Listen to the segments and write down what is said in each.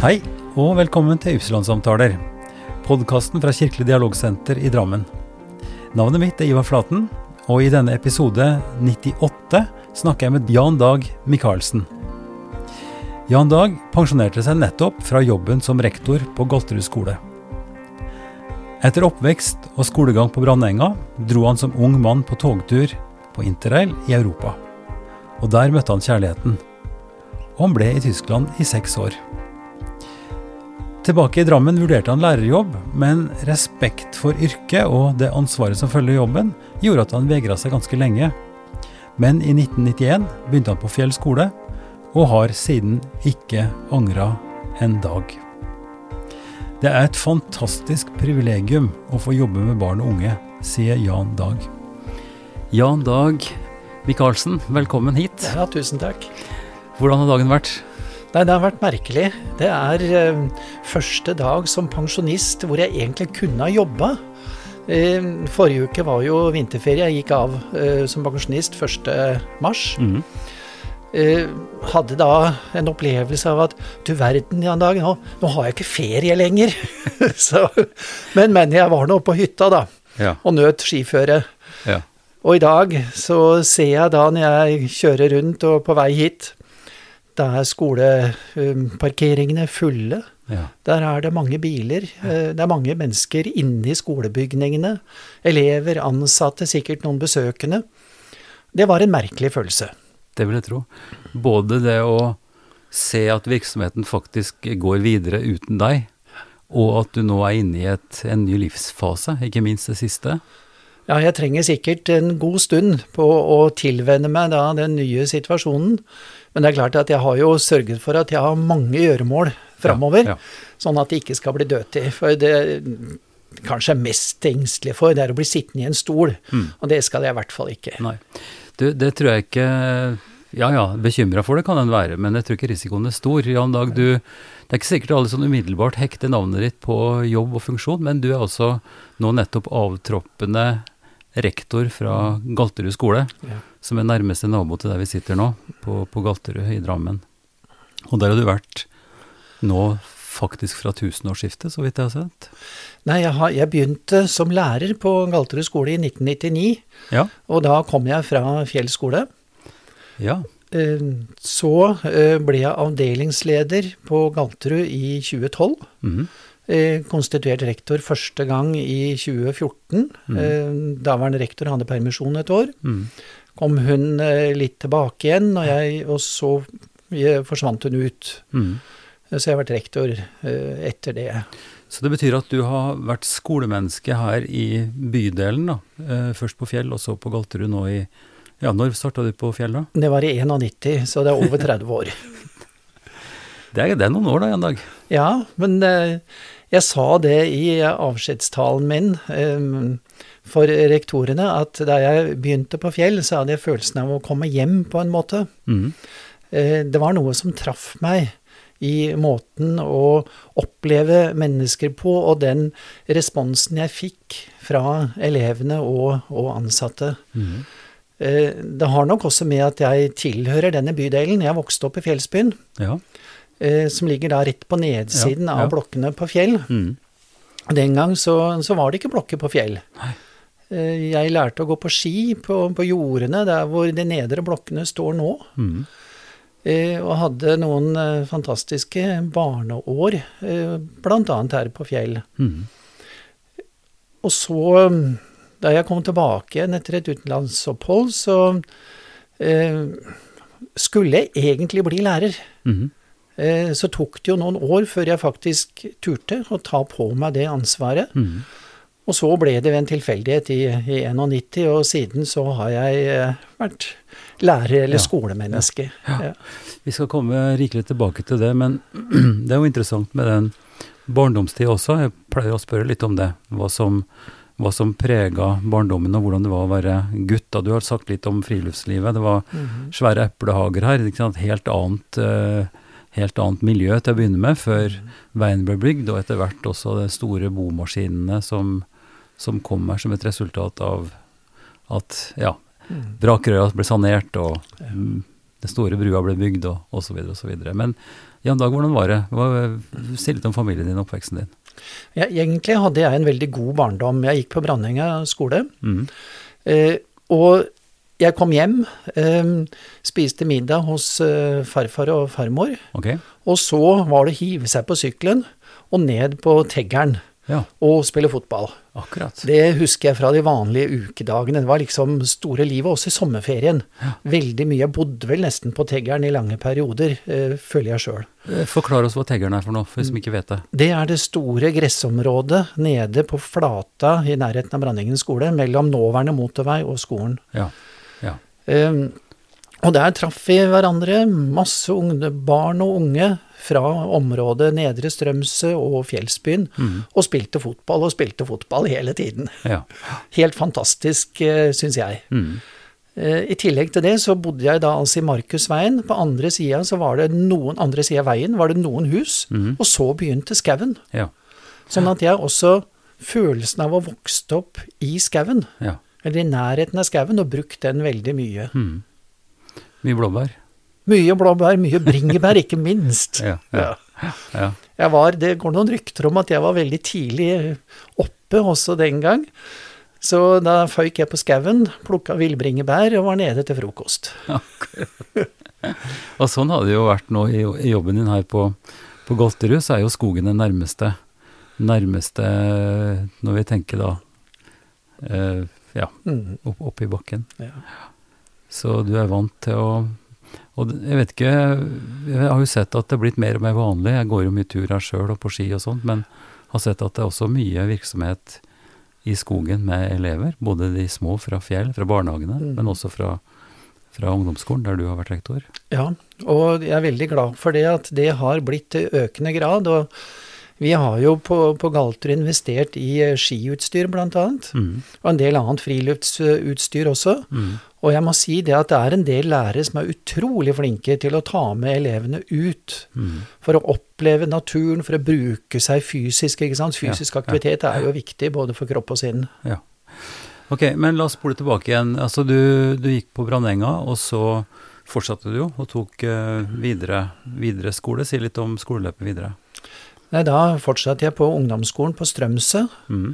Hei, og velkommen til Ypsilon-samtaler, podkasten fra Kirkelig dialogsenter i Drammen. Navnet mitt er Ivar Flaten, og i denne episode 98 snakker jeg med Jan Dag Michaelsen. Jan Dag pensjonerte seg nettopp fra jobben som rektor på Galterud skole. Etter oppvekst og skolegang på Brandenga dro han som ung mann på togtur på interrail i Europa. Og der møtte han kjærligheten. Og han ble i Tyskland i seks år. Tilbake i Drammen vurderte han lærerjobb, men respekt for yrket og det ansvaret som følger jobben, gjorde at han vegra seg ganske lenge. Men i 1991 begynte han på Fjell skole, og har siden ikke angra en dag. Det er et fantastisk privilegium å få jobbe med barn og unge, sier Jan Dag. Jan Dag Michaelsen, velkommen hit. Ja, tusen takk. Hvordan har dagen vært? Nei, det har vært merkelig. Det er eh, første dag som pensjonist hvor jeg egentlig kunne ha jobba. Eh, forrige uke var jo vinterferie. Jeg gikk av eh, som pensjonist 1. mars. Mm. Eh, hadde da en opplevelse av at du verden, Jan Dag, nå, nå har jeg ikke ferie lenger. Så, men, men jeg var nå på hytta, da, Ja. og nøt skiføre. ja. Og i dag så ser jeg da når jeg kjører rundt og på vei hit, da er skoleparkeringene fulle. ja. Der er det mange biler. eh, Det er mange mennesker inne i skolebygningene. Elever, ansatte, sikkert noen besøkende. Det var en merkelig følelse. Det vil jeg tro. Både det å se at virksomheten faktisk går videre uten deg, og at du nå er inne i et, en ny livsfase, ikke minst det siste. Ja, jeg trenger sikkert en god stund på å tilvenne meg da den nye situasjonen. Men det er klart at jeg har jo sørget for at jeg har mange gjøremål framover. Ja, ja. Sånn at det ikke skal bli dødtid. For det kanskje er mest engstelig for, det er å bli sittende i en stol. Mm. Og det skal jeg i hvert fall ikke. Nei. Du, det tror jeg ikke Ja ja, bekymra for det kan en være, men jeg tror ikke risikoen er stor. Jan Dag, du, det er ikke sikkert alle sånn umiddelbart hekter navnet ditt på jobb og funksjon, men du er altså nå nettopp avtroppende rektor fra Galterud skole, Ja. som er nærmeste nabo til der vi sitter nå, på, på Galterud i Drammen. Og der har du vært nå faktisk fra tusenårsskiftet, så vidt jeg har sett. Nei, jeg, har, jeg begynte som lærer på Galterud skole i 1999. Ja. Og da kom jeg fra Fjell skole. Ja. Eh, Så eh, ble jeg avdelingsleder på Galterud i 2012. Mhm. Eh, Konstituert rektor første gang i 2014. Mm. Daværende rektor hadde permisjon et år. Mm. Kom hun eh, litt tilbake igjen, og, jeg, og så eh, forsvant hun ut. Mm. Så jeg har vært rektor eh, etter det. Så det betyr at du har vært skolemenneske her i bydelen, da. Eh, først på Fjell, og så på Galterud nå i Ja, når starta du på Fjell, da? Det var i 91, så det er over 30 år. Det er, det er noen år, da, en dag. Ja, men eh, jeg sa det i avskjedstalen min eh, for rektorene, at da jeg begynte på Fjell, så hadde jeg følelsen av å komme hjem på en måte. Mm. Eh, det var noe som traff meg i måten å oppleve mennesker på, og den responsen jeg fikk fra elevene og, og ansatte. Mm. Det har nok også med at jeg tilhører denne bydelen. Jeg vokste opp i Fjellsbyen, Ja. Eh, som ligger da rett på nedsiden Ja, ja. av blokkene på Fjell. Mm. Den gang så, så var det ikke blokker på Fjell. Nei. Eh, Jeg lærte å gå på ski på, på jordene, der hvor de nedre blokkene står nå. Mm. Eh, Og hadde noen fantastiske barneår, eh, annet her på Fjell. Mm. Og så, mm, da jeg kom tilbake igjen etter et utenlandsopphold, så eh, skulle jeg egentlig bli lærer. Mhm. Eh, så tok det jo noen år før jeg faktisk turte å ta på meg det ansvaret. Mm. Og så ble det ved en tilfeldighet i, i 91, og siden så har jeg eh, vært lærer eller Ja, skolemenneske. ja. Ja. Vi skal komme rikelig tilbake til det, men det er jo interessant med den barndomstida også. Jeg pleier å spørre litt om det. Hva som, hva som prega barndommen, og hvordan det var å være gutt. Da du har sagt litt om friluftslivet. Det var Mhm. svære eplehager her. Ikke sant? Helt annet, eh, helt annet miljø til å begynne med, før veien ble bygd, og etter hvert også de store bomaskinene som, som kommer som et resultat av at ja, Mhm. Brakerøya ble sanert, og mm, den store brua ble bygd, og osv. osv. Men Jan Dag, hvordan var det? Hva, si litt om familien din og oppveksten din. Ja, egentlig hadde jeg en veldig god barndom. Jeg gikk på Brandenga skole. Mm. Eh, og jeg kom hjem, eh, spiste middag hos eh, farfar og farmor. Ok? Og så var det å hive seg på sykkelen og ned på Teggeren Ja, og spille fotball. akkurat. Det husker jeg fra de vanlige ukedagene. Det var liksom store livet, også i sommerferien. Ja. Veldig mye. Jeg bodde vel nesten på Teggeren i lange perioder, eh, føler jeg sjøl. Eh, Forklar oss hva Teggeren er for noe, for de som ikke vet det. Det er det store gressområdet nede på Flata i nærheten av Brandingen skole, mellom nåværende motorvei og skolen. Ja. Um, og der traff vi hverandre, masse unge, barn og unge fra området Nedre Strømsø og Fjellsbyen, Mm. og spilte fotball og spilte fotball hele tiden. ja. Helt fantastisk, uh, syns jeg. Mm. Eh, I tillegg til det så bodde jeg da altså i Markusveien. På andre sida så var det noen andre sida av veien var det noen hus, mm. og så begynte skauen. Ja. Sånn at jeg også følelsen av å vokse opp i skauen, ja. Eller i nærheten av skauen, og brukt den veldig mye. Mm. Mye blåbær. Mye blåbær, mye bringebær, ikke minst. Ja. Ja. ja. var, det går noen rykter om at jeg var veldig tidlig oppe også den gang. Så da føyk jeg på skauen, plukka villbringebær og var nede til frokost. Og sånn har det jo vært nå i, i jobben din her på, på Golterud, så er jo skogen den nærmeste, nærmeste når vi tenker da eh, ja, Mm, opp, opp i bakken. ja. Så du er vant til å Og jeg vet ikke, jeg har jo sett at det er blitt mer og mer vanlig. Jeg går jo mye tur her sjøl og på ski og sånt, men har sett at det er også mye virksomhet i skogen med elever. Både de små fra fjell, fra barnehagene, Mm. men også fra, fra ungdomsskolen, der du har vært rektor. Ja, og jeg er veldig glad for det at det har blitt i økende grad. Og vi har jo på, på Galter investert i eh, skiutstyr annet, Mm. og en del annet friluftsutstyr også. Mm. Og jeg må si det at det er en del lærere som er utrolig flinke til å ta med elevene ut. Mm. For å oppleve naturen, for å bruke seg fysisk. ikke sant? Fysisk Ja, ja, aktivitet er jo viktig både for kropp og sinn. Ja. Ok, men la oss spole tilbake igjen. Altså du, du gikk på Brandenga, og så fortsatte du jo og tok uh, videre, videre skole. Si litt om skoleløpet videre. Nei, Da fortsatte jeg på ungdomsskolen på Strømsø. Mm.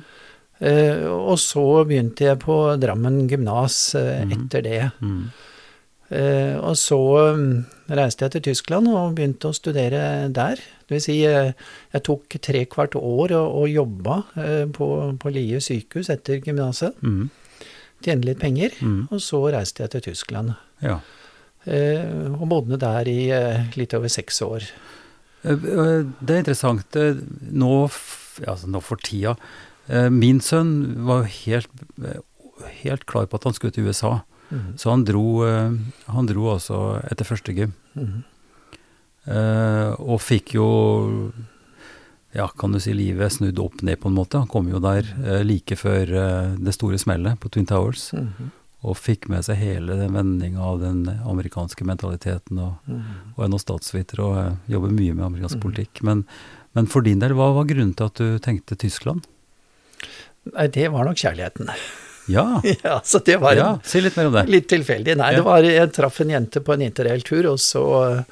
Eh, og så begynte jeg på Drammen gymnas eh, Mhm. etter det. Mm. Eh, og så mm, reiste jeg til Tyskland og begynte å studere der. Det vil si, eh, jeg tok tre kvart år og, og jobba eh, på, på Lie sykehus etter gymnaset. Mm. Tjente litt penger. Mm. Og så reiste jeg til Tyskland. Ja. Eh, og bodde der i litt over seks år. Det er interessant. Nå, altså nå for tida eh, Min sønn var helt, helt klar på at han skulle til USA. Mhm. Så han dro, eh, han dro altså etter første gym. Mm Eh, og fikk jo ja, kan du si livet snudd opp ned på en måte. Han kom jo der like før det store smellet på Twin Towers, Mhm. Og fikk med seg hele den vendinga av den amerikanske mentaliteten, og, mm. og er nå statsviter og eh, jobber mye med amerikansk mm. politikk. Men, men for din del, hva var grunnen til at du tenkte Tyskland? Nei, det var nok kjærligheten. Ja, ja, så det var ja si litt mer om det. litt tilfeldig. Nei, Ja. det var Jeg traff en jente på en interrailtur, og så eh,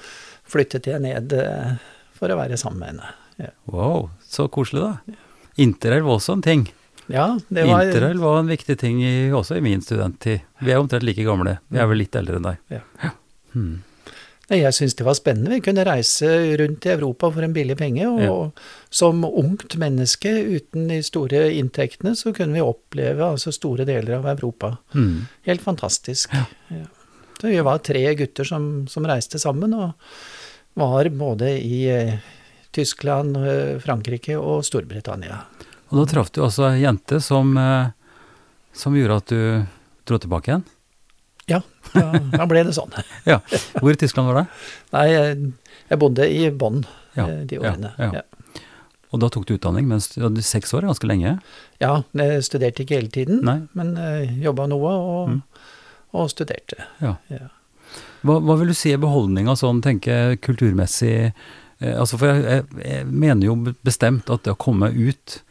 flyttet jeg ned eh, for å være sammen med henne. Ja, Wow, så koselig da. Interrail var også en ting. Ja det var Interrail var en viktig ting i, også i min studenttid. Vi er omtrent like gamle. Vi er vel litt eldre enn deg. Ja. Hmm. Nei, Jeg syns det var spennende. Vi kunne reise rundt i Europa for en billig penge. Og Ja. som ungt menneske uten de store inntektene, så kunne vi oppleve altså store deler av Europa. Hmm. Helt fantastisk. Ja. Så vi var tre gutter som, som reiste sammen, og var både i eh, Tyskland, eh, Frankrike og Storbritannia. Og da traff du altså ei jente som, eh, som gjorde at du dro tilbake igjen. Ja, da, da ble det sånn. Ja. Hvor i Tyskland var det? Nei, jeg, jeg bodde i Bonn Ja, eh, de årene. ja. Ja. Og da tok du utdanning mens du hadde seks år, ganske lenge. Ja, jeg studerte ikke hele tiden, Nei. men uh, jobba noe og, Mm. og studerte. Hva, hva vil du si er beholdninga sånn, tenke kulturmessig? Eh, altså for jeg, jeg, jeg mener jo bestemt at det å komme ut eh,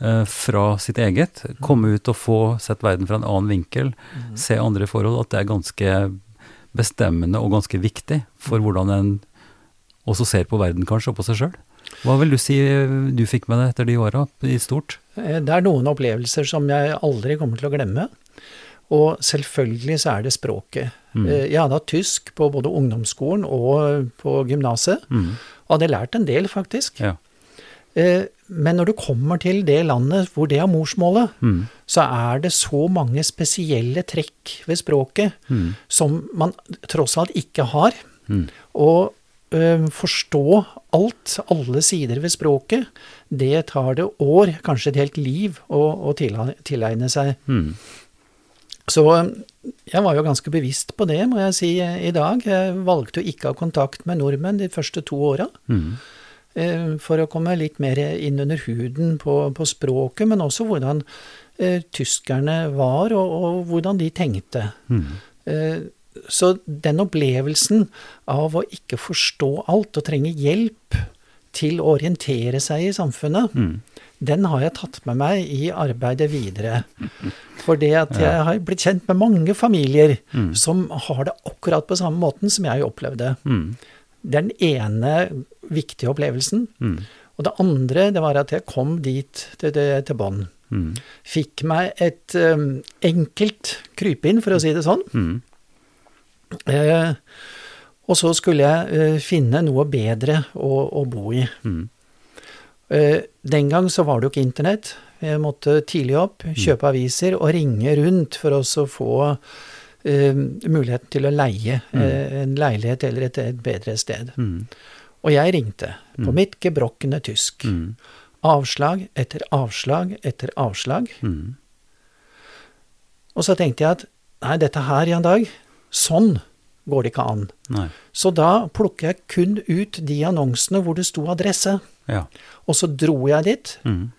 fra sitt eget, komme ut og få sett verden fra en annen vinkel, Mm. se andre forhold, at det er ganske bestemmende og ganske viktig for hvordan en også ser på verden, kanskje, og på seg sjøl. Hva vil du si du fikk med deg etter de åra, i stort? Eh, det er noen opplevelser som jeg aldri kommer til å glemme. Og selvfølgelig så er det språket. Mm. Eh, jeg hadde hatt tysk på både ungdomsskolen og på gymnaset, mm. og hadde lært en del, faktisk. Ja. Eh, men når du kommer til det landet hvor det er morsmålet, mm. så er det så mange spesielle trekk ved språket mm. som man tross alt ikke har. Mm. Og ø, forstå alt, alle sider ved språket, det tar det år, kanskje et helt liv, å, å tilegne seg. Mm. Så jeg var jo ganske bevisst på det, må jeg si, i dag. Jeg valgte å ikke ha kontakt med nordmenn de første to åra. Mm. Eh, for å komme litt mer inn under huden på, på språket, men også hvordan eh, tyskerne var, og, og, hvordan de tenkte. Mm. Eh, så den opplevelsen av å ikke forstå alt og trenge hjelp til å orientere seg i samfunnet, mm. den har jeg tatt med meg i arbeidet videre. For det at jeg har blitt kjent med mange familier mm. som har det akkurat på samme måten som jeg opplevde. Mm. Det er den ene viktige opplevelsen. Mm. Og det andre, det var at jeg kom dit til, til, bånn. Mm. Fikk meg et um, enkelt krypinn, for å si det sånn. Mm. Eh, og så skulle jeg uh, finne noe bedre å, å bo i. Mm. Uh, den gang så var det jo ikke internett. Jeg måtte tidlig opp, mm. kjøpe aviser og ringe rundt for å få muligheten til å leie uh, en leilighet eller et, et bedre sted. Mm. Og jeg ringte på mm. mitt gebrokkende tysk. Mm. Avslag etter avslag etter avslag. Mm. Og så tenkte jeg at nei, dette her, Jan Dag, sånn går det ikke an. Nei. Så da plukker jeg kun ut de annonsene hvor det sto adresse. Ja. Og så dro jeg dit. Mm.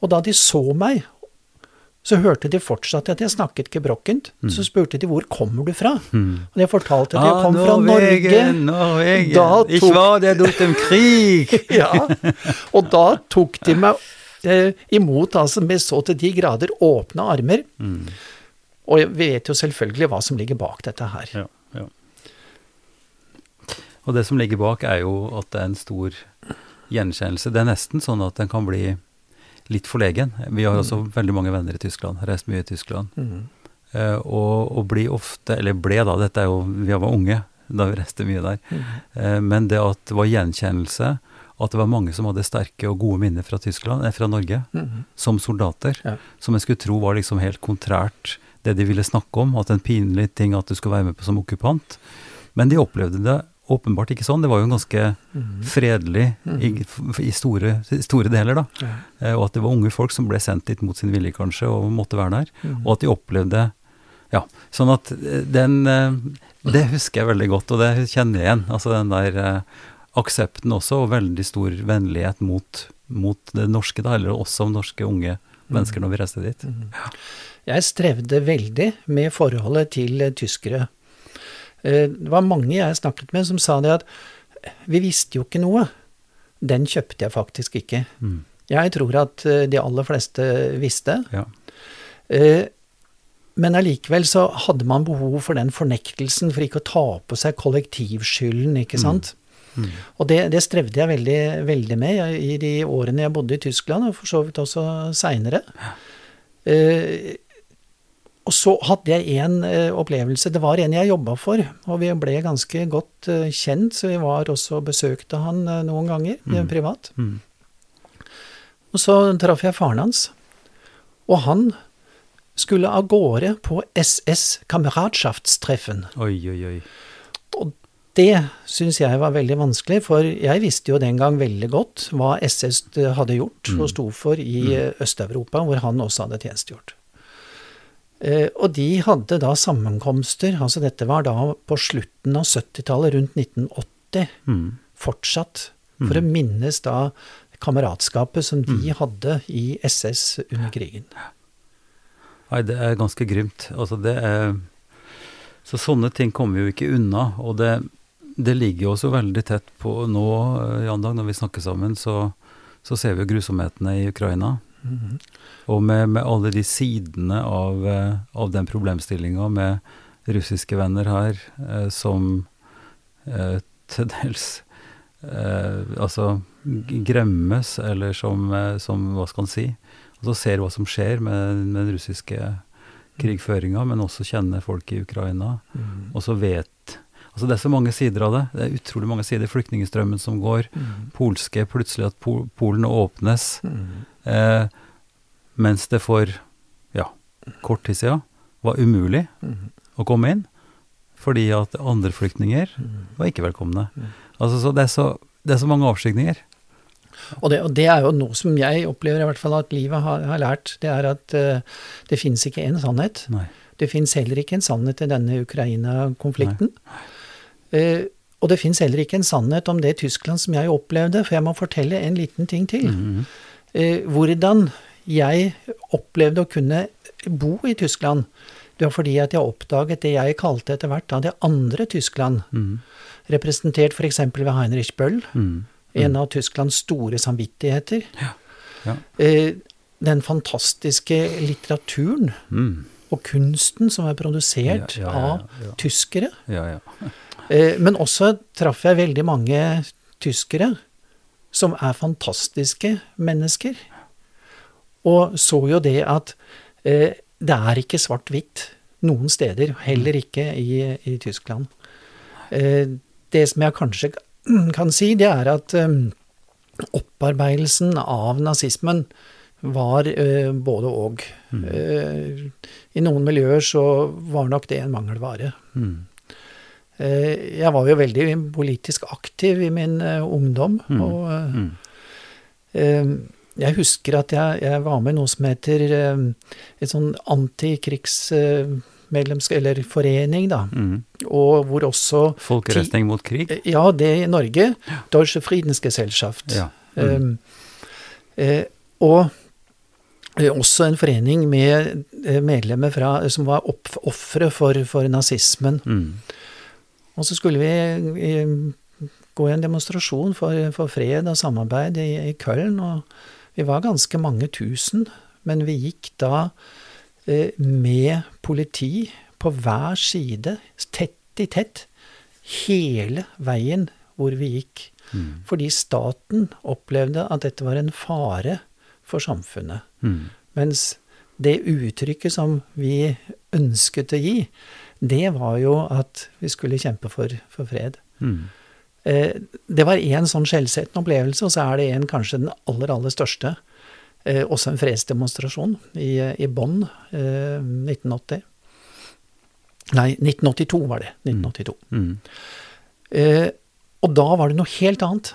Og da de så meg så hørte de fortsatt at jeg snakket gebrokkent. Mm. Så spurte de hvor kommer du fra? Mm. Og jeg fortalte at jeg ah, kom fra Norge. Norge. Da tok... Ich war der durch den Krieg. ja. Og da tok de meg eh, imot altså med så til de grader åpne armer. Mm. Og vi vet jo selvfølgelig hva som ligger bak dette her. Ja, ja. Og det som ligger bak, er jo at det er en stor gjenkjennelse. Det er nesten sånn at den kan bli litt forlegen. Vi har også mm. veldig mange venner i Tyskland, reist mye i Tyskland. Mm. Eh, og, og blir ofte, eller ble da, dette er jo, vi var unge da vi reiste mye der, mm. eh, men det at det var gjenkjennelse, at det var mange som hadde sterke og gode minner fra Tyskland, eh, fra Norge, mm. som soldater, ja. som jeg skulle tro var liksom helt kontrært det de ville snakke om, at en pinlig ting at du skulle være med på som okkupant. Men de opplevde det åpenbart ikke sånn. Det var jo ganske mm. fredelig i, mm. i store, store, deler, da. Ja. Eh, og at det var unge folk som ble sendt dit mot sin vilje, kanskje, og måtte være der. Mm. Og at de opplevde Ja. Sånn at eh, den eh, Det husker jeg veldig godt, og det kjenner jeg igjen. Altså den der aksepten også, og veldig stor vennlighet mot, mot det norske, da, eller også om norske unge mennesker når vi reiste dit. Ja. Jeg strevde veldig med forholdet til tyskere Eh, det var mange jeg snakket med som sa det at vi visste jo ikke noe. Den kjøpte jeg faktisk ikke. Mm. Jeg tror at eh, de aller fleste visste. Ja. Eh, men allikevel så hadde man behov for den fornektelsen for ikke å ta på seg kollektivskylden, ikke mm. sant. Mm. Mm. Og det, det, strevde jeg veldig, veldig med i de årene jeg bodde i Tyskland, og for så vidt også seinere. Ja. Og så hadde jeg en uh, opplevelse. Det var en jeg jobba for, og vi ble ganske godt uh, kjent, så vi var også besøkte han uh, noen ganger mm. privat. Mm. Og så traff jeg faren hans, og han skulle av gårde på SS Kameratschaftstreffen. Oi, oi, oi. Og det syns jeg var veldig vanskelig, for jeg visste jo den gang veldig godt hva SS hadde gjort mm. og sto for i mm. Øst-Europa, hvor han også hadde tjenestegjort. Eh, og de hadde da sammenkomster, altså dette var da på slutten av 70-tallet, rundt 1980, mm. fortsatt, for mm. å minnes da kameratskapet som de mm. hadde i SS under krigen. Nei, det er ganske grymt. Altså det er Så sånne ting kommer vi jo ikke unna. Og det, det ligger jo også veldig tett på nå, eh, Jan Dag, når vi snakker sammen, så, så ser vi jo grusomhetene i Ukraina. Mm Og med, med, alle de sidene av, eh, av den problemstillinga med, russiske venner her eh, som eh, til dels altså gremmes, eller som, som hva skal en si, altså ser hva som skjer med, med den russiske krigføringa, men også kjenner folk i Ukraina, Mm. og så vet Altså det er så mange sider av det. Det er utrolig mange sider. Flyktningstrømmen som går, Mm. polske, plutselig at Polen åpnes, Mm. eh, mens det for ja, kort tid siden var umulig Mm. å komme inn, fordi at andre flyktninger Mm. var ikke velkomne. Mm. Altså, så det, er så, det er så mange avskygninger. Og det, og det er jo noe som jeg opplever i hvert fall at livet har, har lært. Det er at uh, det fins ikke én sannhet. Nei. Det fins heller ikke en sannhet i denne Ukraina-konflikten. Uh, og det fins heller ikke en sannhet om det Tyskland som jeg opplevde, for jeg må fortelle en liten ting til. Mm -hmm. uh, hvordan jeg opplevde å kunne bo i Tyskland. Det var fordi at jeg oppdaget det jeg kalte etter hvert da det andre Tyskland, mm. representert f.eks. ved Heinrich Bøll, mm. en av Tysklands store samvittigheter. Ja. Eh, den fantastiske litteraturen mm. og kunsten som er produsert Ja, ja, ja, av ja. tyskere. Ja, ja. Eh, Men også traff jeg veldig mange tyskere som er fantastiske mennesker. Og så jo det at eh, det er ikke svart-hvitt noen steder, heller ikke i, i Tyskland. Eh, Det som jeg kanskje kan si, det er at eh, opparbeidelsen av nazismen var eh, både og. Mm. Eh, I noen miljøer så var nok det en mangelvare. Mm. Eh, Jeg var jo veldig politisk aktiv i min ungdom. Mm. Og eh, jeg husker at jeg, jeg var med i noe som heter eh, et sånn antikrigsmedlemskap, eller forening, da. Mm. Og hvor også Folkerøstning mot krig? eh, Ja, det i Norge. Deutsche Friedensgesellschaft. Ja. Mm. Eh, og eh, også en forening med medlemmer fra, som var ofre for, for nazismen. Mm. Og så skulle vi gå i en demonstrasjon for, for fred og samarbeid i, i Köln, og vi var ganske mange tusen, men vi gikk da eh, med politi på hver side, tett i tett, hele veien hvor vi gikk. Mm. Fordi staten opplevde at dette var en fare for samfunnet. Mm. Mens det uttrykket som vi ønsket å gi, det var jo at vi skulle kjempe for, for fred. Mhm. Eh, det var én sånn skjellsettende opplevelse, og så er det en kanskje den aller, aller største. Eh, også en fredsdemonstrasjon i, i Bonn eh, 1980. Nei, 1982 var det. 1982. Mm. Eh, og da var det noe helt annet.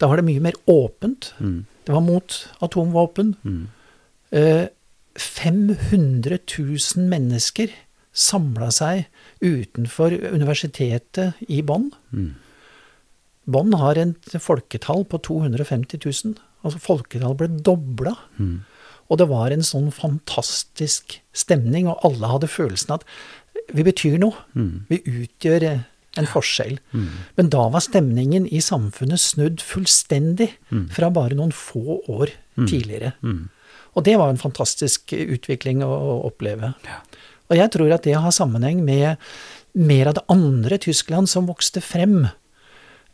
Da var det mye mer åpent. Mm. Det var mot atomvåpen. Mm. Eh, 500 000 mennesker samla seg utenfor universitetet i Bonn. Mhm. Bonn har et folketall på 250 000. Altså folketallet ble dobla. Mm. Og det var en sånn fantastisk stemning, og alle hadde følelsen at vi betyr noe. Mm. Vi utgjør en forskjell. Mm. Men da var stemningen i samfunnet snudd fullstendig Mhm. fra bare noen få år Mm. tidligere. Mhm. Og det var en fantastisk utvikling å oppleve. Ja. Og jeg tror at det har sammenheng med mer av det andre Tyskland som vokste frem.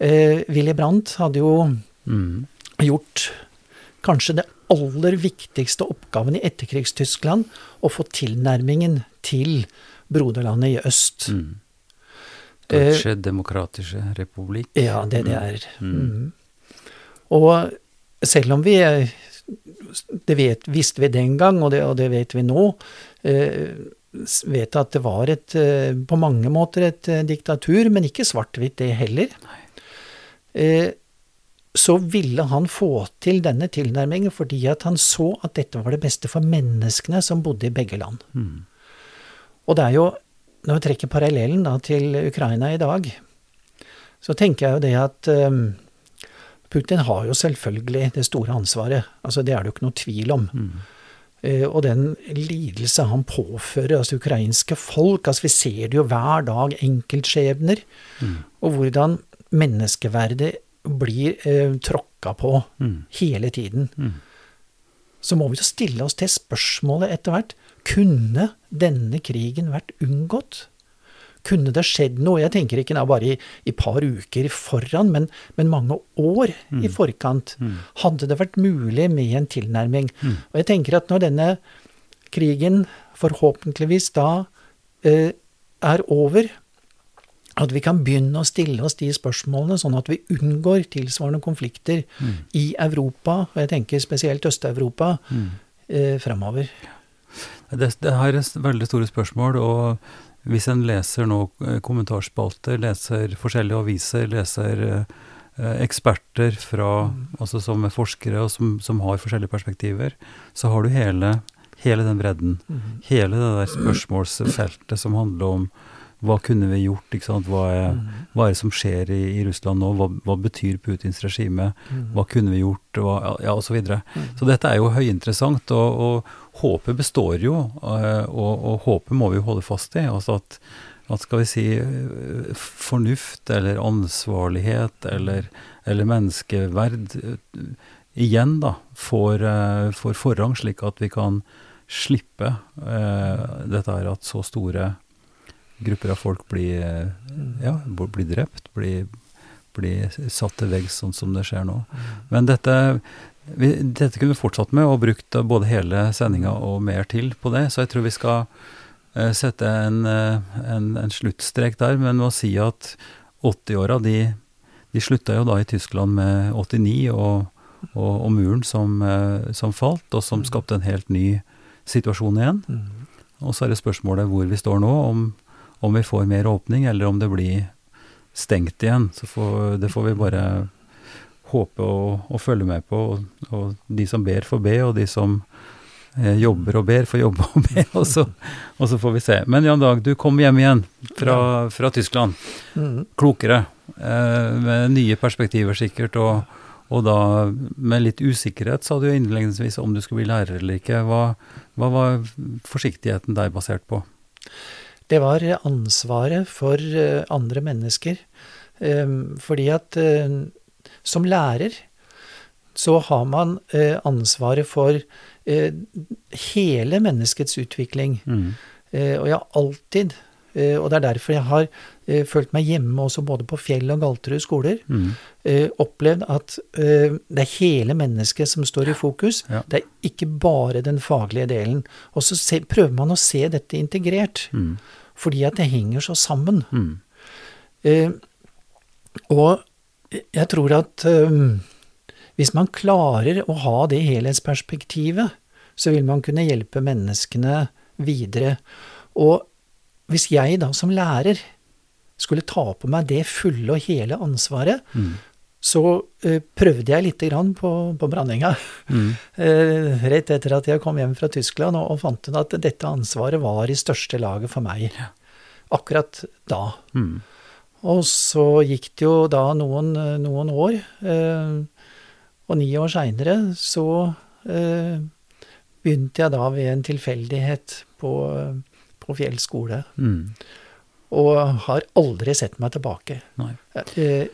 Eh, Willy Brandt hadde jo mm. gjort kanskje det aller viktigste oppgaven i etterkrigstyskland, å få tilnærmingen til broderlandet i øst. Mhm. Eh, Deutsche Demokratische Republikk. Ja, det det er. Mm. Mhm. Og selv om vi eh, Det vet, visste vi den gang, og det, og det vet vi nå. Eh, vet at det var et, eh, på mange måter et eh, diktatur, men ikke svart-hvitt det heller. Eh, så ville han få til denne tilnærmingen fordi at han så at dette var det beste for menneskene som bodde i begge land. Mm. Og det er jo, når vi trekker parallellen da til Ukraina i dag, så tenker jeg jo det at um, Putin har jo selvfølgelig det store ansvaret. Altså Det er det jo ikke noe tvil om. Mm. Uh, og den lidelse han påfører altså ukrainske folk altså Vi ser det jo hver dag, enkeltskjebner, Mm. og hvordan menneskeverdet blir eh, tråkka på mm. hele tiden. mm. Så må vi jo stille oss til spørsmålet etter hvert kunne denne krigen vært unngått? kunne det skjedd noe? Jeg tenker ikke da bare i, i par uker foran, men, men mange år i forkant. Hadde det vært mulig med en tilnærming? Og jeg tenker at når denne krigen forhåpentligvis da eh, er over, at vi kan begynne å stille oss de spørsmålene, sånn at vi unngår tilsvarende konflikter i Europa, og jeg tenker spesielt Øst-Europa, eh, framover. Det, det her er veldig store spørsmål, og hvis en leser nå eh, kommentarspalter, leser forskjellige aviser, leser eh, eksperter fra, altså som er forskere og som, som, har forskjellige perspektiver, så har du hele, hele den bredden. Mm. Hele det der spørsmålsfeltet som handler om hva kunne vi gjort? Hva er, mm. hva er det som skjer i, i Russland nå? Hva, hva, betyr Putins regime? Mm. Hva kunne vi gjort? Hva, ja, og Så, videre. Mm. så dette er jo høyinteressant, og, og håpet består jo. Eh, og, og, håpet må vi jo holde fast i. altså at, at skal vi si eh, fornuft eller ansvarlighet eller, eller menneskeverd eh, igjen da, får, får, forrang, slik at vi kan slippe eh, dette her at så store grupper av folk blir, ja, blir drept, blir, blir satt til veggs, sånn som det skjer nå. Men dette, vi, dette kunne vi fortsatt med, og brukt både hele sendinga og mer til på det. Så jeg tror vi skal uh, sette en, uh, en, en, sluttstrek der, men å si at 80-åra, de, de, slutta jo da i Tyskland med 89 og, og, og muren som, uh, som, falt, og som skapte en helt ny situasjon igjen. Og så er det spørsmålet hvor vi står nå, om om vi får mer åpning, eller om det blir stengt igjen. Så får, det får vi bare håpe og, og følge med på. Og, og, de som ber, får be, og de som eh, jobber og ber, får jobbe og be. Og så, og så, får vi se. Men Jan Dag, du kom hjem igjen fra, fra Tyskland. Mm. Klokere. Eh, med nye perspektiver sikkert. og og da med litt usikkerhet, sa du innledningsvis om du skulle bli lærer eller ikke. Hva, hva var forsiktigheten der basert på? Det var ansvaret for eh, andre mennesker. Ehm, fordi at eh, som lærer så har man eh, ansvaret for hele menneskets utvikling. Mm. Og jeg har alltid, og det er derfor jeg har følt meg hjemme også både på Fjell og Galterud skoler, mm. opplevd at det er hele mennesket som står i fokus. Ja. Det er ikke bare den faglige delen. Og så prøver man å se dette integrert. Mm. Fordi at det henger så sammen. Mm. Eh, og jeg tror at eh, hvis man klarer å ha det helhetsperspektivet, så vil man kunne hjelpe menneskene videre. Og hvis jeg da som lærer skulle ta på meg det fulle og hele ansvaret, mm. Så uh, prøvde jeg lite grann på, på Brandinga. Mm. Uh, rett etter at jeg kom hjem fra Tyskland og, og, fant ut at dette ansvaret var i største laget for meg. Ja akkurat da. Mm. Og så gikk det jo da noen, noen år, uh, og ni år seinere så begynte jeg da ved en tilfeldighet på, på Fjell skole. Mm. Og har aldri sett meg tilbake. Eh,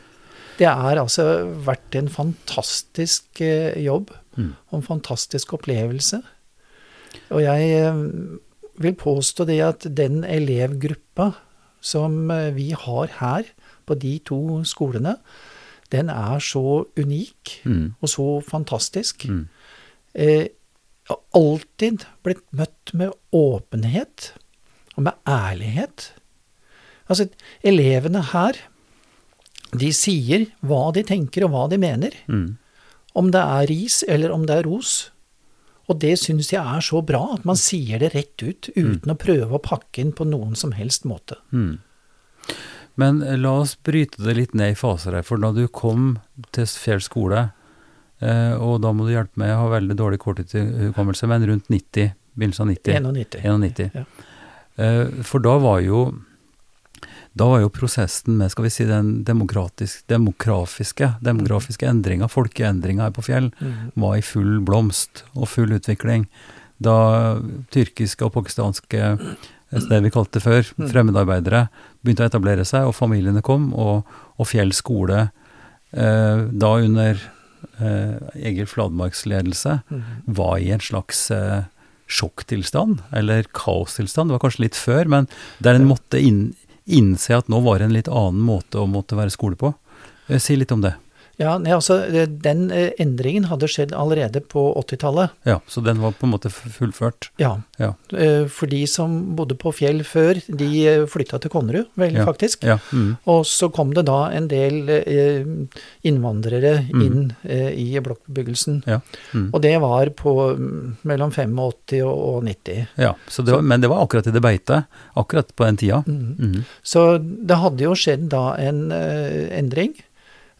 det har altså vært en fantastisk eh, jobb, mm. og en fantastisk opplevelse. Og jeg eh, vil påstå det at den elevgruppa som eh, vi har her på de to skolene, den er så unik mm. og så fantastisk. Mm. Eh, har alltid blitt møtt med åpenhet og med ærlighet. Altså, elevene her, de sier hva de tenker og hva de mener. Mm. Om det er ris eller om det er ros. Og det syns jeg er så bra, at man sier det rett ut, uten mm. å prøve å pakke inn på noen som helst måte. Mm. Men eh, la oss bryte det litt ned i faser her. For da du kom til Fjell skole, eh, og da må du hjelpe meg, jeg har veldig dårlig korttidshukommelse, men rundt 90, begynnelsen av 90. 91. 91. Ja. Eh, for da var jo da var jo prosessen med skal vi si, den demografiske, demografiske endringa, folkeendringa her på Fjell, mm. var i full blomst og full utvikling. Da tyrkiske og pakistanske, det vi kalte det før, mm. fremmedarbeidere, begynte å etablere seg, og familiene kom, og, og Fjell skole, eh, da under eh, Egil Fladmarks ledelse, var i en slags eh, sjokktilstand, eller kaostilstand. Det var kanskje litt før, men der en måtte inn innse at nå var det en litt annen måte å måtte være skole på. Eh, Si litt om det. Ja, nei, altså, eh, Den eh, endringen hadde skjedd allerede på 80-tallet. Ja, Så den var på en måte fullført. Ja. Ja. Eh, For de som bodde på Fjell før, de flytta til Konnerud, vel, Ja. faktisk. Ja. Mm. Og så kom det da en del innvandrere Mm. inn i blokkbebyggelsen. ja. Mm. Og det var på mm, mellom 85 og, og 90. ja så det var, men det var akkurat i det beite. Akkurat på den tida. Mm. Mm. Så det hadde jo skjedd da en endring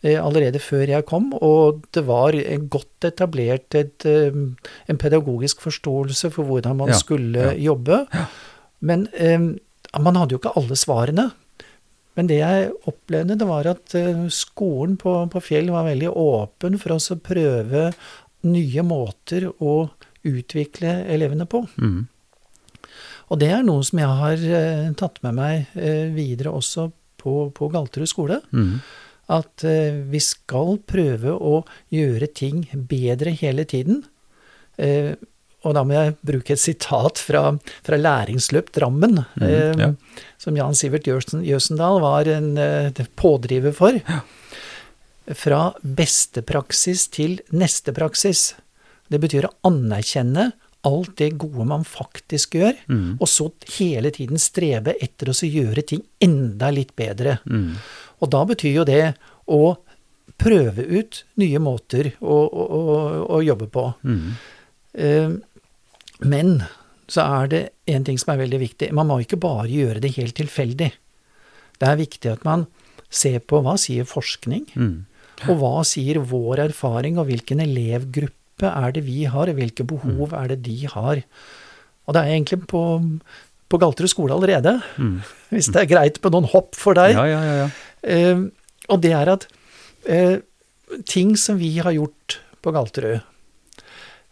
allerede før jeg kom, og det var en godt etablert et, eh, en pedagogisk forståelse for hvordan man Ja, skulle ja. jobbe. Men eh, man hadde jo ikke alle svarene. Men det jeg opplevde, det var at eh, skolen på, på Fjell var veldig åpen for oss å prøve nye måter å utvikle elevene på. Mm. Og det er noe som jeg har eh, tatt med meg eh, videre også på, på Galterud skole. Mm. At eh, vi skal prøve å gjøre ting bedre hele tiden. Eh, og da må jeg bruke et sitat fra, fra Læringsløp Drammen, eh, ja. som Jan Sivert Jøsendal var en eh, pådriver for. Fra beste praksis til neste praksis. Det betyr å anerkjenne alt det gode man faktisk gjør, Mm. og så hele tiden strebe etter å gjøre ting enda litt bedre. Mm. Og da betyr jo det å prøve ut nye måter å, å, å, å jobbe på. Mm. Uh, Men så er det en ting som er veldig viktig. Man må ikke bare gjøre det helt tilfeldig. Det er viktig at man ser på hva sier forskning, Mm. og hva sier vår erfaring, og hvilken elevgruppe er det vi har, og hvilke behov er det de har. Og det er egentlig på, på Galterud skole allerede, Mm. hvis det er greit på noen hopp for deg. Ja, ja, ja. ja. Eh, og det er at eh, ting som vi har gjort på Galterud,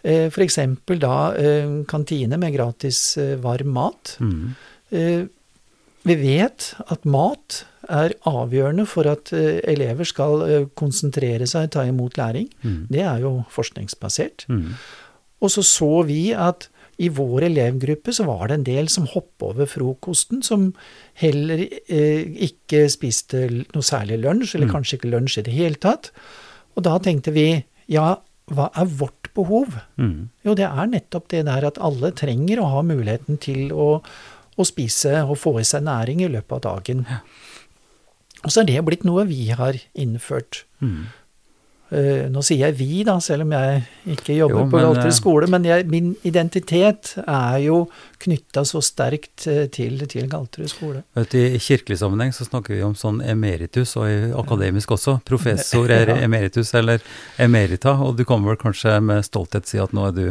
eh, f.eks. da eh, kantine med gratis eh, varm mat. Mm. Vi vet at mat er avgjørende for at elever skal konsentrere seg, ta imot læring. Mm. Det er jo forskningsbasert. Mm. Og så så vi at i vår elevgruppe så var det en del som hoppet over frokosten, som heller eh, ikke spiste noe særlig lunsj, eller Mm. kanskje ikke lunsj i det hele tatt. Og da tenkte vi ja, hva er vårt behov? Mm. Jo, det er nettopp det der at alle trenger å ha muligheten til å, å spise og få i seg næring i løpet av dagen. Og så er det blitt noe vi har innført. Mm. Eh, nå sier jeg vi, da, selv om jeg ikke jobber Jo, på men, Galterud eh, skole, men jeg, min identitet er jo knytta så sterkt eh, til, til Galterud skole. Vet I kirkelig sammenheng så snakker vi om sånn emeritus, og i akademisk også. Professor er emeritus eller emerita, og du kan vel kanskje med stolthet si at nå er du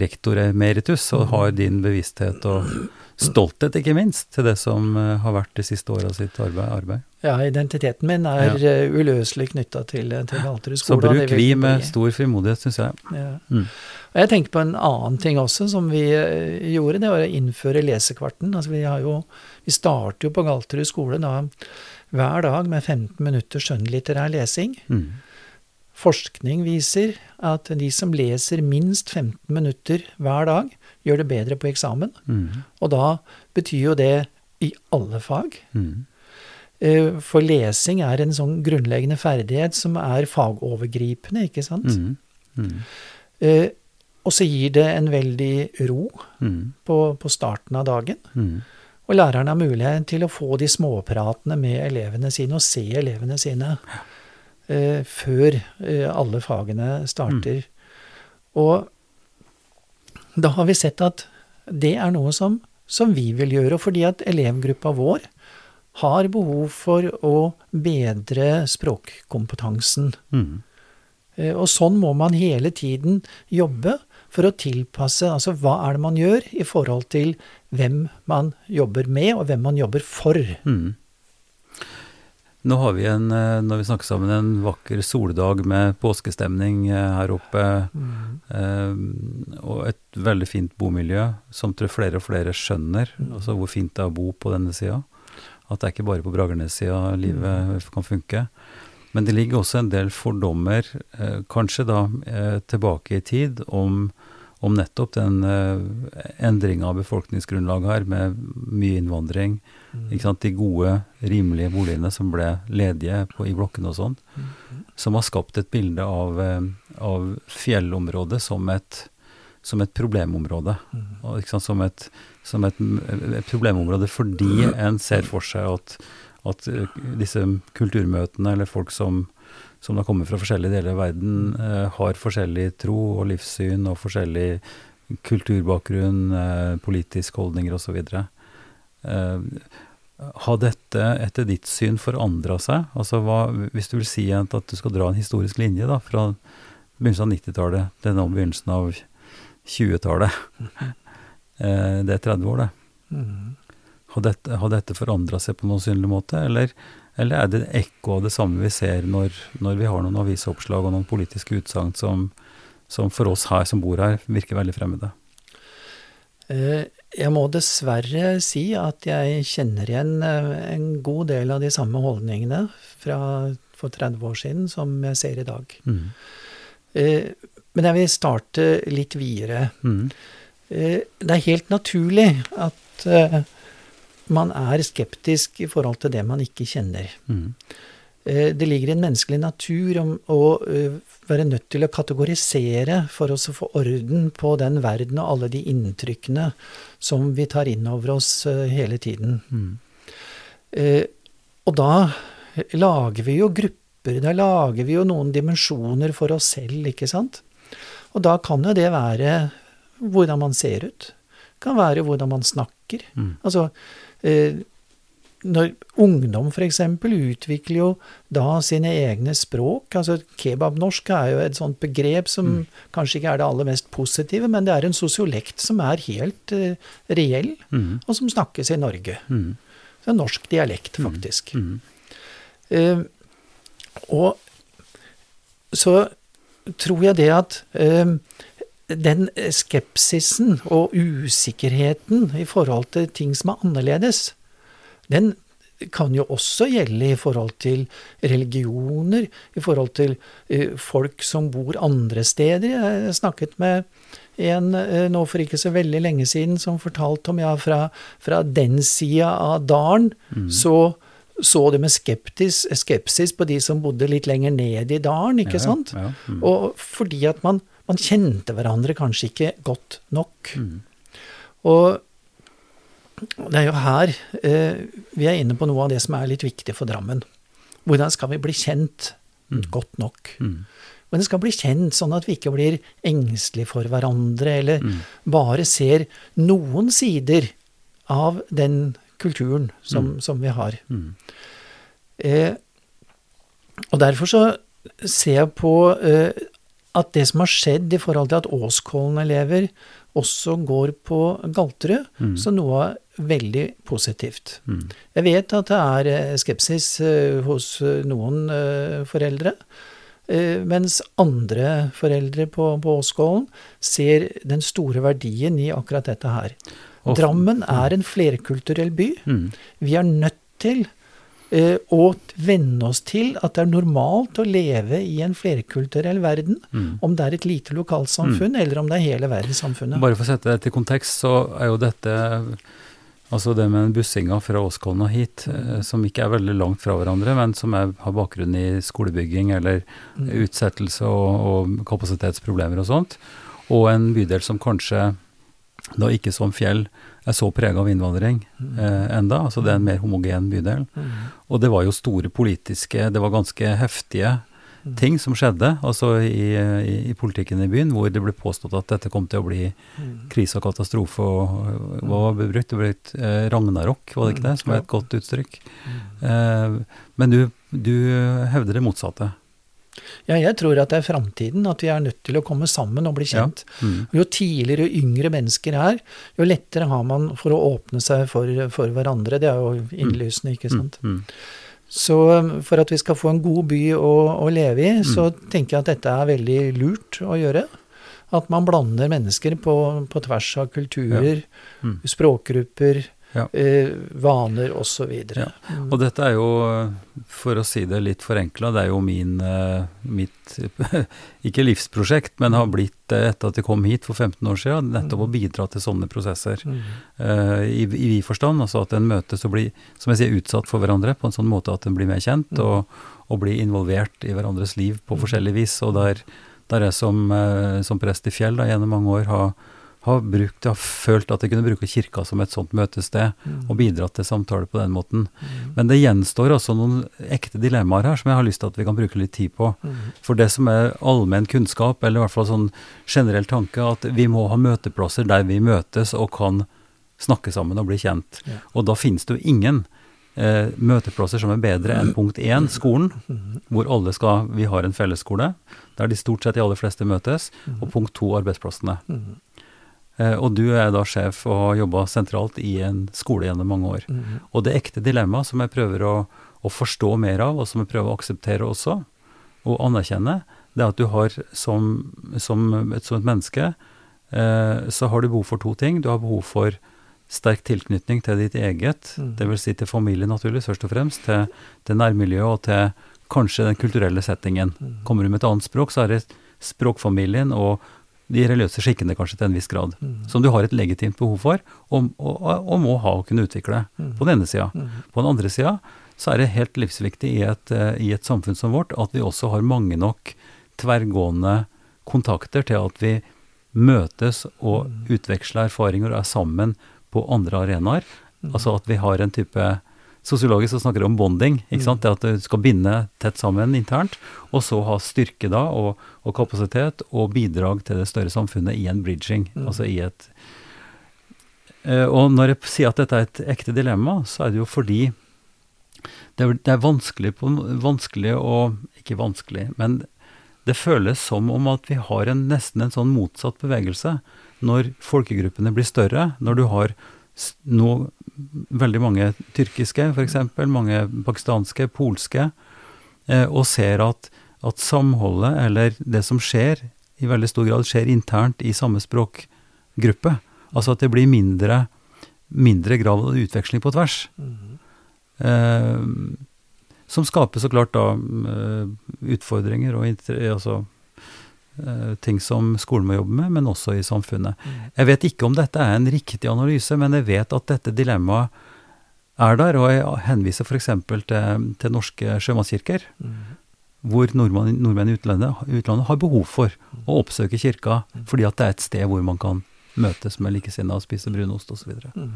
rektor emeritus, og har din bevissthet og stolthet, ikke minst, til det som eh, har vært de siste åra sitt arbeid. arbeid. Ja, identiteten min er ja. uløselig knytta til, til Galterud skole. Så bruk vi med stor frimodighet, syns jeg. Ja. Mm. Og jeg tenker på en annen ting også som vi eh, gjorde, det var å innføre lesekvarten. Altså vi, jo, vi starter jo på Galterud skole da hver dag med 15 minutter skjønnlitterær lesing. Mm. Forskning viser at de som leser minst 15 minutter hver dag, gjør det bedre på eksamen. Mm. Og da betyr jo det i alle fag. Mm. Eh, For lesing er en sånn grunnleggende ferdighet som er fagovergripende, ikke sant? Mm. Mm. Eh, Og så gir det en veldig ro Mm. på, på starten av dagen. Mm. Og læreren har mulighet til å få de småpratene med elevene sine, og se elevene sine, eh, før eh, alle fagene starter. Og da har vi sett at det er noe som, som vi vil gjøre, fordi at elevgruppa vår har behov for å bedre språkkompetansen. Mm. Eh, Og sånn må man hele tiden jobbe for å tilpasse altså hva er det man gjør i forhold til hvem man jobber med, og hvem man jobber for. Mm. Nå har vi en, eh, når vi snakker sammen, en vakker soldag med påskestemning eh, her oppe. eh, Og et veldig fint bomiljø, som tror flere og flere skjønner. Altså hvor fint det er å bo på denne sida. At det er ikke bare på Bragernes-sida livet kan funke. Men det ligger også en del fordommer, eh, kanskje da eh, tilbake i tid, om, om nettopp den eh, endringa av befolkningsgrunnlaget her, med mye innvandring. Mm. De gode, rimelige boligene som ble ledige på, i blokkene og sånn. Mm. Som har skapt et bilde av, uh, av fjellområdet som et, som et problemområde. Mm. Og, som, et, som et, et, problemområde fordi en ser for seg at, at uh, disse kulturmøtene, eller folk som som da kommer fra forskjellige deler av verden, eh, har forskjellig tro og livssyn og forskjellig kulturbakgrunn, eh, politiske holdninger osv. Eh, har dette etter ditt syn forandra seg? Altså hva, hvis du vil si at du skal dra en historisk linje da, fra begynnelsen av 90-tallet til nå begynnelsen av 20-tallet. Eh, det er 30 år, det. Mm. Har dette, har dette forandra seg på noen synlig måte, eller eller er det ekko av det samme vi ser når, når vi har noen avisoppslag og noen politiske utsagn som, som, for oss her som bor her, virker veldig fremmede? Eh, jeg må dessverre si at jeg kjenner igjen eh, en god del av de samme holdningene fra for 30 år siden som jeg ser i dag. Mm. Eh, men jeg vil starte litt videre. Mm. Det er helt naturlig at man er skeptisk i forhold til det man ikke kjenner. Mm. Eh, det ligger i en menneskelig natur om å eh, være nødt til å kategorisere for oss å få orden på den verden og alle de inntrykkene som vi tar inn over oss eh, hele tiden. Mm. Og da lager vi jo grupper, da lager vi jo noen dimensjoner for oss selv, ikke sant? Og da kan jo det være hvordan man ser ut. Det kan være hvordan man snakker. Mm. Altså, når ungdom f.eks. utvikler jo da sine egne språk. altså Kebabnorsk er jo et sånt begrep som mm. kanskje ikke er det aller mest positive, men det er en sosiolekt som er helt uh, reell, mm. og som snakkes i Norge. Mm. Det er norsk dialekt, mm. faktisk. Uh, og så tror jeg det at uh, den skepsisen og usikkerheten i forhold til ting som er annerledes, den kan jo også gjelde i forhold til religioner, i forhold til uh, folk som bor andre steder. Jeg snakket med en uh, nå for ikke så veldig lenge siden som fortalte om ja, fra, fra den sida av dalen mm. så så det med skeptis, skepsis på de som bodde litt lenger ned i dalen, ikke ja, sant? Ja, mm. Og fordi at man, man, kjente hverandre kanskje ikke godt nok. Mm. Og det er jo her eh, vi er inne på noe av det som er litt viktig for Drammen. Hvordan skal vi bli kjent mm. godt nok? Mm. Hvordan skal bli kjent sånn at vi ikke blir engstelige for hverandre, eller mm. bare ser noen sider av den kulturen som, mm. som vi har. Mm. Eh, og derfor så ser jeg på eh, at det som har skjedd i forhold til at Åskollen-elever også går på Galterud, mm. så noe veldig positivt. Mm. Jeg vet at det er eh, skepsis uh, hos eh, noen foreldre, mens andre foreldre på, på Åsgålen ser den store verdien i akkurat dette her. Drammen er en flerkulturell by. Mm. Vi er nødt til eh, å venne oss til at det er normalt å leve i en flerkulturell verden. Mm. Om det er et lite lokalsamfunn, mm. eller om det er hele verdenssamfunnet. Bare for å sette det til kontekst, så er jo dette Altså det med bussinga fra Åskollen og hit, mm. eh, som ikke er veldig langt fra hverandre, men som er, har bakgrunn i skolebygging eller mm. utsettelse og, og kapasitetsproblemer og sånt, og en bydel som kanskje da ikke som Fjell er så prega av innvandring mm. eh, enda, altså det er en mer homogen bydel. Og det var jo store politiske, det var ganske heftige mm. ting som skjedde altså i, i, i, politikken i byen, hvor det ble påstått at dette kom til å bli mm. krise og katastrofe. og Hva var det brukt? Det ble et eh, ragnarok, var det ikke det? Som er et godt uttrykk. Eh, men du, du hevder det motsatte. Ja, jeg tror at det er framtiden, at vi er nødt til å komme sammen og bli kjent. Ja. Mm. Jo tidligere og yngre mennesker er, jo lettere har man for å åpne seg for, for hverandre. Det er jo mm. innlysende, ikke sant. Mm. Mm. Så um, for at vi skal få en god by å, å leve i, mm. så tenker jeg at dette er veldig lurt å gjøre. At man blander mennesker på, på tvers av kulturer, ja. Mm. språkgrupper, Ja. eh, vaner osv. Ja. Og dette er jo, for å si det litt forenkla, det er jo min eh, mitt Ikke livsprosjekt, men har blitt det etter at jeg kom hit for 15 år siden, nettopp å bidra til sånne prosesser. Mm. Uh, I i vid forstand, altså at en møtes og blir, som jeg sier, utsatt for hverandre på en sånn måte at en blir mer kjent, Mm. og, og blir involvert i hverandres liv på forskjellig vis. Og der, der jeg som, eh, som prest i Fjell da, gjennom mange år har har, brukt, har følt at de kunne bruke kirka som et sånt møtested, Mm. og bidratt til samtale på den måten. Men det gjenstår også noen ekte dilemmaer her som jeg har lyst til at vi kan bruke litt tid på. Mm. For det som er allmenn kunnskap, eller i hvert fall sånn generell tanke, at vi må ha møteplasser der vi møtes og kan snakke sammen og bli kjent. Ja. Og da finnes det jo ingen eh, møteplasser som er bedre enn punkt én, skolen, Mm. hvor alle skal Vi har en fellesskole, der de stort sett de aller fleste møtes. Og punkt to, arbeidsplassene. Eh, og du er da sjef og har jobba sentralt i en skole gjennom mange år. Mm. Og det ekte dilemmaet som jeg prøver å, å forstå mer av, og som jeg prøver å akseptere også, og anerkjenne, det er at du har som, som, et, som et menneske, eh, så har du behov for to ting. Du har behov for sterk tilknytning til ditt eget, Mm. dvs. Si til familie naturligvis, først og fremst, til, til nærmiljøet og til kanskje den kulturelle settingen. Mm. Kommer du med et annet språk, så er det språkfamilien og de religiøse skikkene kanskje til en viss grad, Mm. som du har et legitimt behov for, og, og, og må ha og kunne utvikle, Mm. på den ene sida. Mm. På den andre sida så er det helt livsviktig i et, eh, i et samfunn som vårt at vi også har mange nok tverrgående kontakter til at vi møtes og Mm. utveksler erfaringer og er sammen på andre arenaer. Mm. Altså at vi har en type Sosiologisk så snakker de om bonding. ikke sant? Det at du skal binde tett sammen internt, og så ha styrke da, og, og kapasitet og bidrag til det større samfunnet i en bridging. Mm. Altså i et Eh, Og når jeg sier at dette er et ekte dilemma, så er det jo fordi det er, det er vanskelig, på, vanskelig å Ikke vanskelig, men det føles som om at vi har en, nesten en sånn motsatt bevegelse. Når folkegruppene blir større, når du har nå veldig mange tyrkiske, f.eks., mange pakistanske, polske, eh, og ser at, at samholdet, eller det som skjer, i veldig stor grad skjer internt i samme språkgruppe. Altså at det blir mindre, mindre grad av utveksling på tvers. Mm. Eh, som skaper så klart da eh, utfordringer og inter- altså, ting som skolen må jobbe med, men også i samfunnet. Jeg vet ikke om dette er en riktig analyse, men jeg vet at dette dilemmaet er der, og jeg henviser f.eks. Til, til norske sjømannskirker, Mm. hvor nordmenn, nordmenn i utlandet, utlandet har behov for å oppsøke kirka, fordi at det er et sted hvor man kan møtes med likesinnede og spise brunost osv. Mm.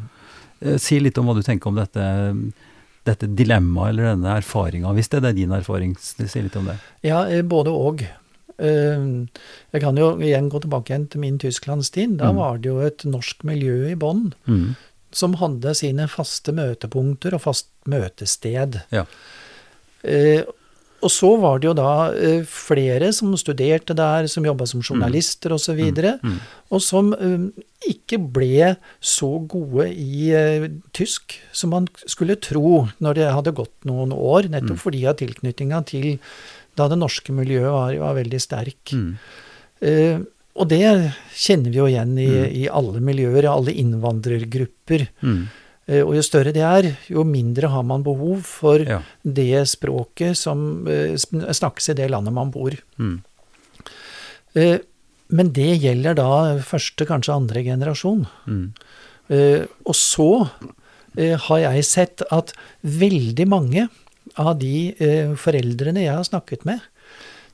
Eh, Si litt om hva du tenker om dette, dette dilemmaet eller denne erfaringa, hvis det er din erfaring. Si litt om det. Ja, eh, både og. Eh, Jeg kan jo igjen gå tilbake igjen til min Tysklandstid. Da Mm. var det jo et norsk miljø i bånn Mm. som hadde sine faste møtepunkter og fast møtested. Ja. Eh, og så var det jo da eh, flere som studerte der, som jobba som journalister osv., og, så Mm. og som ikke ble så gode i tysk som man skulle tro når det hadde gått noen år, nettopp Mm. fordi av tilknytninga til da det norske miljøet var, var veldig sterk. Mm. Uh, og det kjenner vi jo igjen i, Mm. i alle miljøer, i alle innvandrergrupper. Mm. Uh, og jo større det er, jo mindre har man behov for Ja. det språket som uh, snakkes i det landet man bor. Mm. Men det gjelder da første, kanskje andre generasjon. Mm. Og så har jeg sett at veldig mange av de eh, foreldrene jeg har snakket med,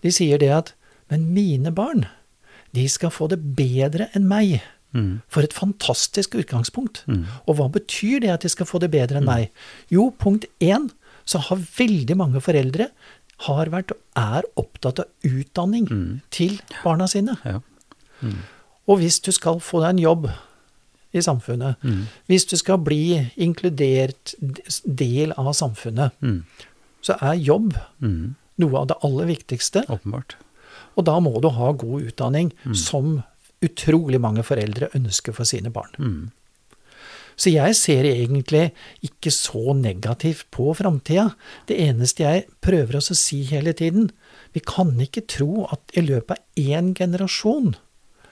de sier det at Men mine barn, de skal få det bedre enn meg. Mm. For et fantastisk utgangspunkt. Mm. Og hva betyr det at de skal få det bedre enn meg? Jo, punkt én, så har veldig mange foreldre har vært og er opptatt av utdanning Mm. til barna sine. Ja. Mm. Og hvis du skal få deg en jobb i samfunnet, Mm. hvis du skal bli inkludert del av samfunnet, Mm. Så er jobb Mm. noe av det aller viktigste. Åpenbart. Og da må du ha god utdanning, Mm. som utrolig mange foreldre ønsker for sine barn. Mm. Så jeg ser egentlig ikke så negativt på framtida. Det eneste jeg prøver også å si hele tiden, vi kan ikke tro at i løpet av én generasjon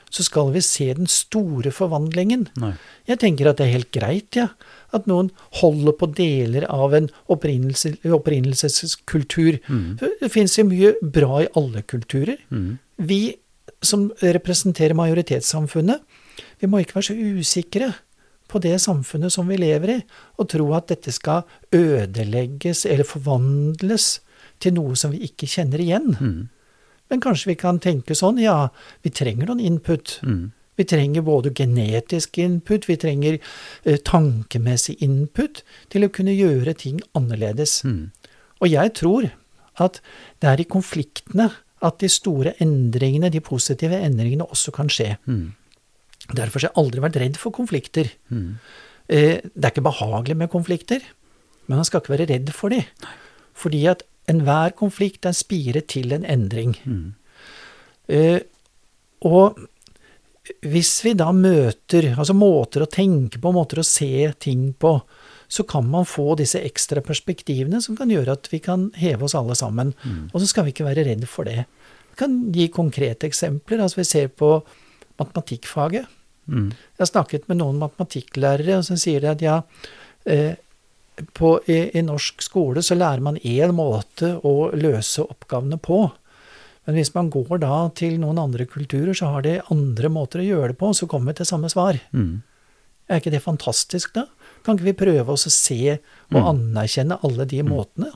så skal vi se den store forvandlingen. Nei. Jeg tenker at det er helt greit, ja, At noen holder på deler av en opprinnelse, opprinnelseskultur. Mm. Det fins jo mye bra i alle kulturer. Mm. Vi som representerer majoritetssamfunnet, vi må ikke være så usikre på det samfunnet som vi lever i, og tro at dette skal ødelegges eller forvandles til noe som vi ikke kjenner igjen. Mm. Men kanskje vi kan tenke sånn, ja, vi trenger noen input. Mm. Vi trenger både genetisk input, vi trenger eh, tankemessig input til å kunne gjøre ting annerledes. Mm. Og jeg tror at det er i konfliktene at de store endringene, de positive endringene, også kan skje. Mm. Derfor har jeg aldri vært redd for konflikter. Mm. Eh, Det er ikke behagelig med konflikter, men man skal ikke være redd for de. Fordi at enhver konflikt er spiret til en endring. Mm. Eh, Og hvis vi da møter altså måter å tenke på, måter å se ting på, så kan man få disse ekstra perspektivene som kan gjøre at vi kan heve oss alle sammen. Mm. Og så skal vi ikke være redd for det. Vi kan gi konkrete eksempler. altså Vi ser på matematikkfaget. Mm. Jeg har snakket med noen matematikklærere, og så sier de at ja, eh, på, i, i norsk skole så lærer man én måte å løse oppgavene på. Men hvis man går da til noen andre kulturer, så har de andre måter å gjøre det på, så kommer vi til samme svar. Mm. Er ikke det fantastisk, da? Kan ikke vi prøve oss å se og Mm. anerkjenne alle de måtene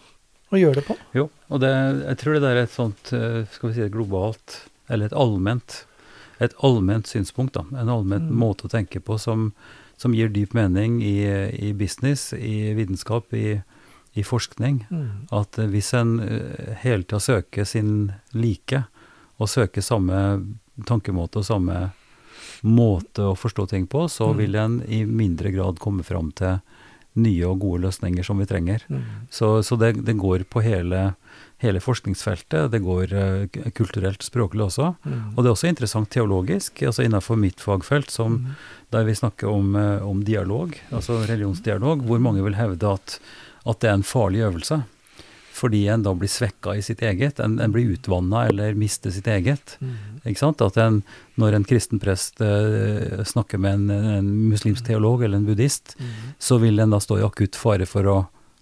å gjøre det på? Jo, og det, jeg tror det der er et sånt, eh, skal vi si et globalt, eller et allment, et allment synspunkt, da. En allment Mm. måte å tenke på som, som gir dyp mening i, i business, i vitenskap, i, i forskning. Mm. At hvis en eh, hele tida søker sin like, og søker samme tankemåte og samme måte å forstå ting på, så Mm. vil en i mindre grad komme fram til nye og gode løsninger som vi trenger. Mm. Så, så det, det går på hele, hele forskningsfeltet. Det går eh, kulturelt, språklig også. Mm. Og det er også interessant teologisk, altså innenfor mitt fagfelt, som, Mm. der vi snakker om, eh, om dialog, altså religionsdialog, hvor mange vil hevde at, at det er en farlig øvelse. Fordi en da blir svekka i sitt eget, en, en blir utvanna eller mister sitt eget. Mm. Ikke sant? At en, når en kristen prest uh, snakker med en, en muslimsk teolog eller en buddhist, Mm. så vil en da stå i akutt fare for å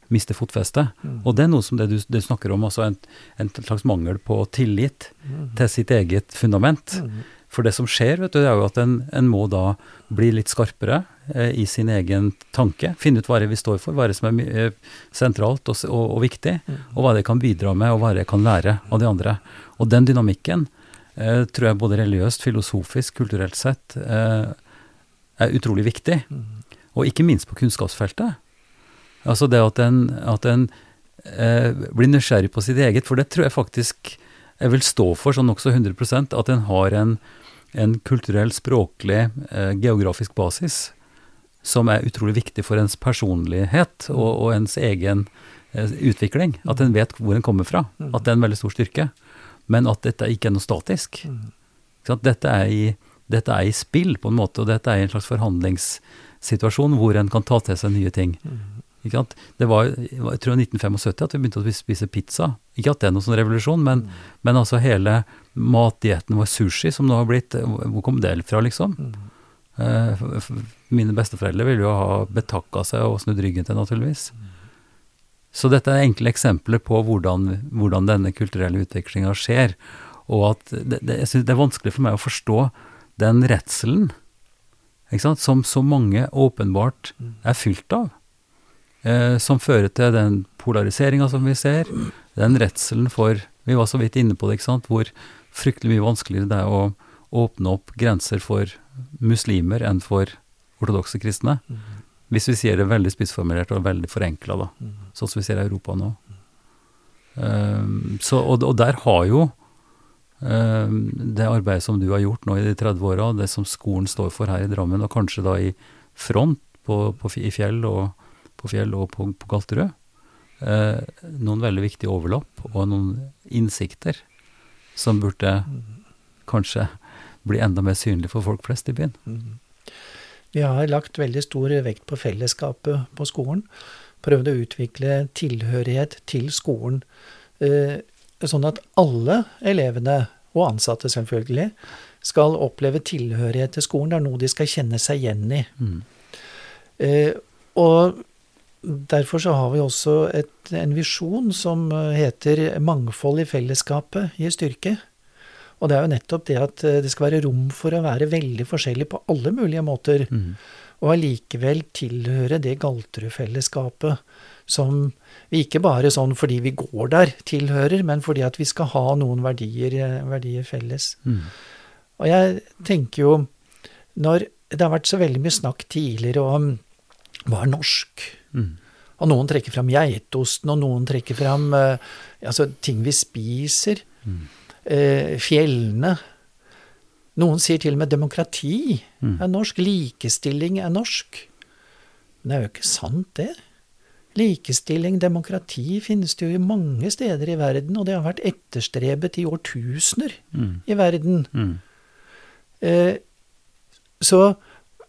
miste fotfestet. Mm. Og det er noe som det du, det du snakker om, altså en, en slags mangel på tillit Mm. til sitt eget fundament. Mm. For det som skjer, vet du, det er jo at en, en må da bli litt skarpere eh, i sin egen tanke. Finne ut hva det vi står for, hva det som er eh, sentralt og, og, og viktig, Mm. og hva det kan bidra med, og hva det kan lære av de andre. Og den dynamikken eh, tror jeg både religiøst, filosofisk, kulturelt sett eh, er utrolig viktig. Mm. Og ikke minst på kunnskapsfeltet. Altså det at en, at en eh, blir nysgjerrig på sitt eget, for det tror jeg faktisk jeg vil stå for sånn nokså 100% at en har en, en kulturell, språklig, eh, geografisk basis som er utrolig viktig for ens personlighet og, og ens egen eh, utvikling. At en vet hvor en kommer fra. At det er en veldig stor styrke. Men at dette ikke er noe statisk. Mm. Dette, er i, dette er i spill, på en måte, og dette er i en slags forhandlingssituasjon hvor en kan ta til seg nye ting. Mm. Det var, jeg tror 1975 at vi begynte å spise pizza. Ikke at det er noen sånn revolusjon, men, men altså hele matdietten vår sushi, som nå har blitt Hvor kom det fra, liksom? Mm. Eh, Mine besteforeldre ville jo ha betakka seg og snudd ryggen til, naturligvis. Så dette er enkle eksempler på hvordan, hvordan denne kulturelle utviklinga skjer. Og at det, det, jeg synes det er vanskelig for meg å forstå den redselen som så mange åpenbart er fylt av. Eh, som fører til den polariseringa som vi ser. Den redselen for Vi var så vidt inne på det, ikke sant, hvor fryktelig mye vanskeligere det er å åpne opp grenser for muslimer enn for ortodokse kristne. Hvis vi sier det veldig spissformulert og veldig forenkla, da. Sånn som vi ser i Europa nå. Um, så, og, og der har jo um, det arbeidet som du har gjort nå i de 30 åra, det som skolen står for her i Drammen, og kanskje da i front på, på, i Fjell og på Fjell og på, på Galterud. eh, noen veldig viktige overlapp og noen innsikter som burde kanskje bli enda mer synlig for folk flest i byen. Vi har lagt veldig stor vekt på fellesskapet på skolen. Prøvd å utvikle tilhørighet til skolen. Eh, sånn at alle elevene, og ansatte selvfølgelig, skal oppleve tilhørighet til skolen. Det er noe de skal kjenne seg igjen i. Mm. Eh, Og derfor så har vi også et, en visjon som heter 'Mangfold i fellesskapet gir styrke'. Og det er jo nettopp det at det skal være rom for å være veldig forskjellig på alle mulige måter. Mm. Og allikevel tilhøre det Galterud-fellesskapet som vi ikke bare sånn fordi vi går der, tilhører, men fordi at vi skal ha noen verdier, verdier felles. Mm. Og jeg tenker jo, når det har vært så veldig mye snakk tidligere om hva er norsk? Mm. Og noen trekker fram geitosten, og noen trekker fram uh, altså, ting vi spiser. Mm. Uh, fjellene. Noen sier til og med demokrati mm. er norsk. Likestilling er norsk. Men det er jo ikke sant, det. Likestilling, demokrati finnes det jo i mange steder i verden, og det har vært etterstrebet i årtusener mm. i verden. Mm. Eh, så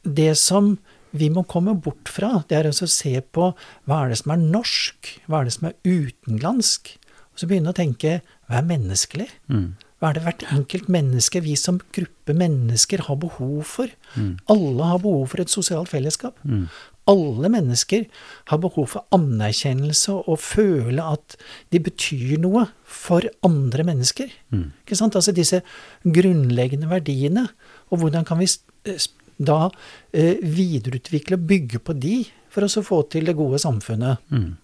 det som vi må komme bort fra, det er altså å se på hva er det som er norsk, hva er det som er utenlandsk, og så begynne å tenke hva er menneskelig? Mm. Hva er det hvert enkelt menneske, vi som gruppe mennesker, har behov for? Mm. Alle har behov for et sosialt fellesskap. Mm alle mennesker har behov for anerkjennelse og føle at de betyr noe for andre mennesker. Mm. Ikke sant? Altså disse grunnleggende verdiene. Og hvordan kan vi eh, da eh, videreutvikle og bygge på de for å få til det gode samfunnet? Mm.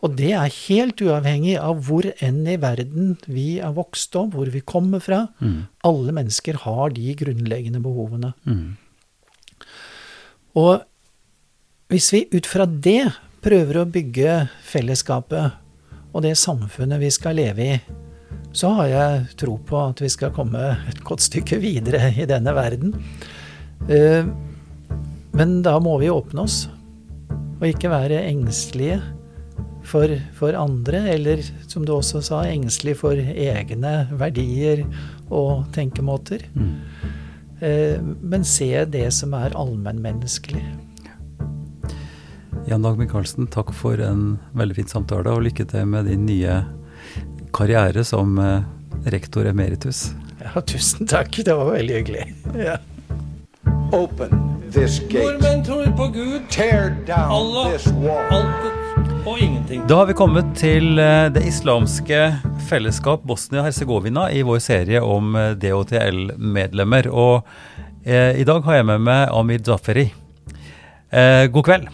Og det er helt uavhengig av hvor enn i verden vi er vokst opp, hvor vi kommer fra. Mm. Alle mennesker har de grunnleggende behovene. Mm. Og hvis vi ut fra det prøver å bygge fellesskapet og det samfunnet vi skal leve i, så har jeg tro på at vi skal komme et godt stykke videre i denne verden. Eh, men da må vi åpne oss, og ikke være engstelige for, for, andre, eller som du også sa, engstelige for egne verdier og tenkemåter. Mm. Eh, men se det som er allmennmenneskelig. Jan Dag Michaelsen, takk for en veldig fin samtale, og lykke til med din nye karriere som eh, rektor emeritus. Ja, tusen takk. Det var veldig hyggelig. Ja. Open this gate. Nordmenn tror på Gud. Tear down Allah, this wall. Alt og ingenting. Da har vi kommet til eh, det islamske fellesskap Bosnia-Hercegovina i vår serie om eh, DHTL-medlemmer. Og eh, i dag har jeg med meg Amir Zaferi. Eh, god kveld.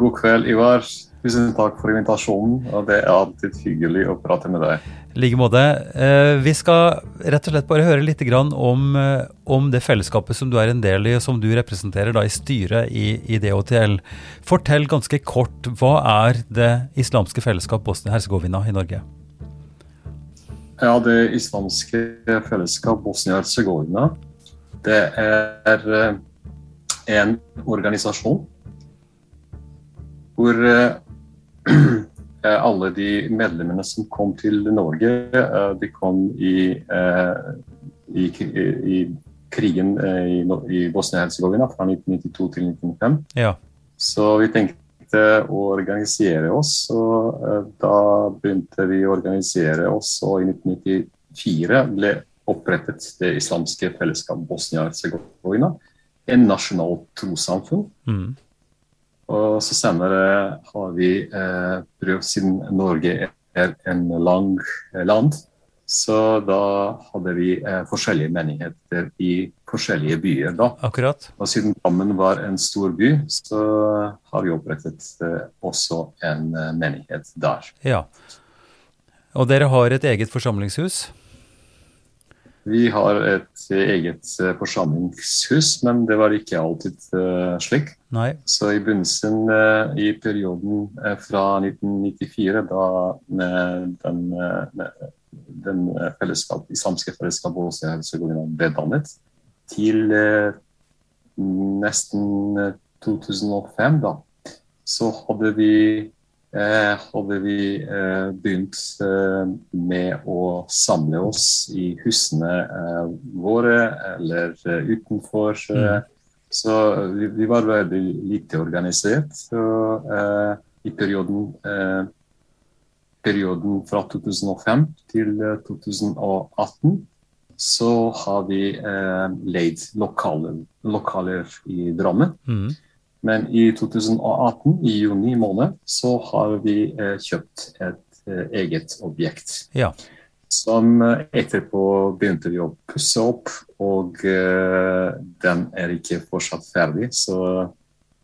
God kveld, Ivar. Tusen takk for invitasjonen. og Det er alltid hyggelig å prate med deg. I like måte. Eh, vi skal rett og slett bare høre litt om, eh, om, det fellesskapet som du er en del i, og som du representerer da i styret i, i DHTL. Fortell ganske kort, hva er det islamske fellesskap Bosnia-Hercegovina i Norge? Ja, Det islamske fellesskap Bosnia-Hercegovina, det er eh, en organisasjon hvor alle de medlemmene som kom til Norge, eh, de kom i, eh, i, i krigen i, i Bosnia-Hercegovina fra 1992 til 1995. Ja. Så vi tenkte å organisere oss, og da begynte vi å organisere oss. Og i 1994 ble opprettet det islamske fellesskap Bosnia-Hercegovina, en nasjonalt trossamfunn. Mm. Og så senere har vi eh, prøvd, siden Norge er en lang eh, land, så da hadde vi eh, forskjellige menigheter i forskjellige byer. da. Akkurat. Og siden Drammen var en stor by, så har vi opprettet eh, også en eh, menighet der. Ja. Og dere har et eget forsamlingshus? Vi har et eget eh, forsamlingshus, men det var ikke alltid slik. Nei. Så i begynnelsen, uh, i perioden uh, fra 1994, da med den, med den fellesskap, islamske fellesskapet Bosnia-Hercegovina ble dannet, til nesten 2005, da, så hadde vi Eh, hadde vi eh, begynt eh, med å samle oss i husene våre eller utenfor. Mm. Så vi, vi, var veldig lite organisert. Så, I perioden, perioden fra 2005 til 2018 så har vi leid lokaler, lokaler i Drammen. Mm. Men i 2018, i juni måned, så har vi eh, kjøpt et eh, eget objekt. Ja. Som eh, etterpå begynte vi å pusse opp, og eh, den er ikke fortsatt ferdig. Så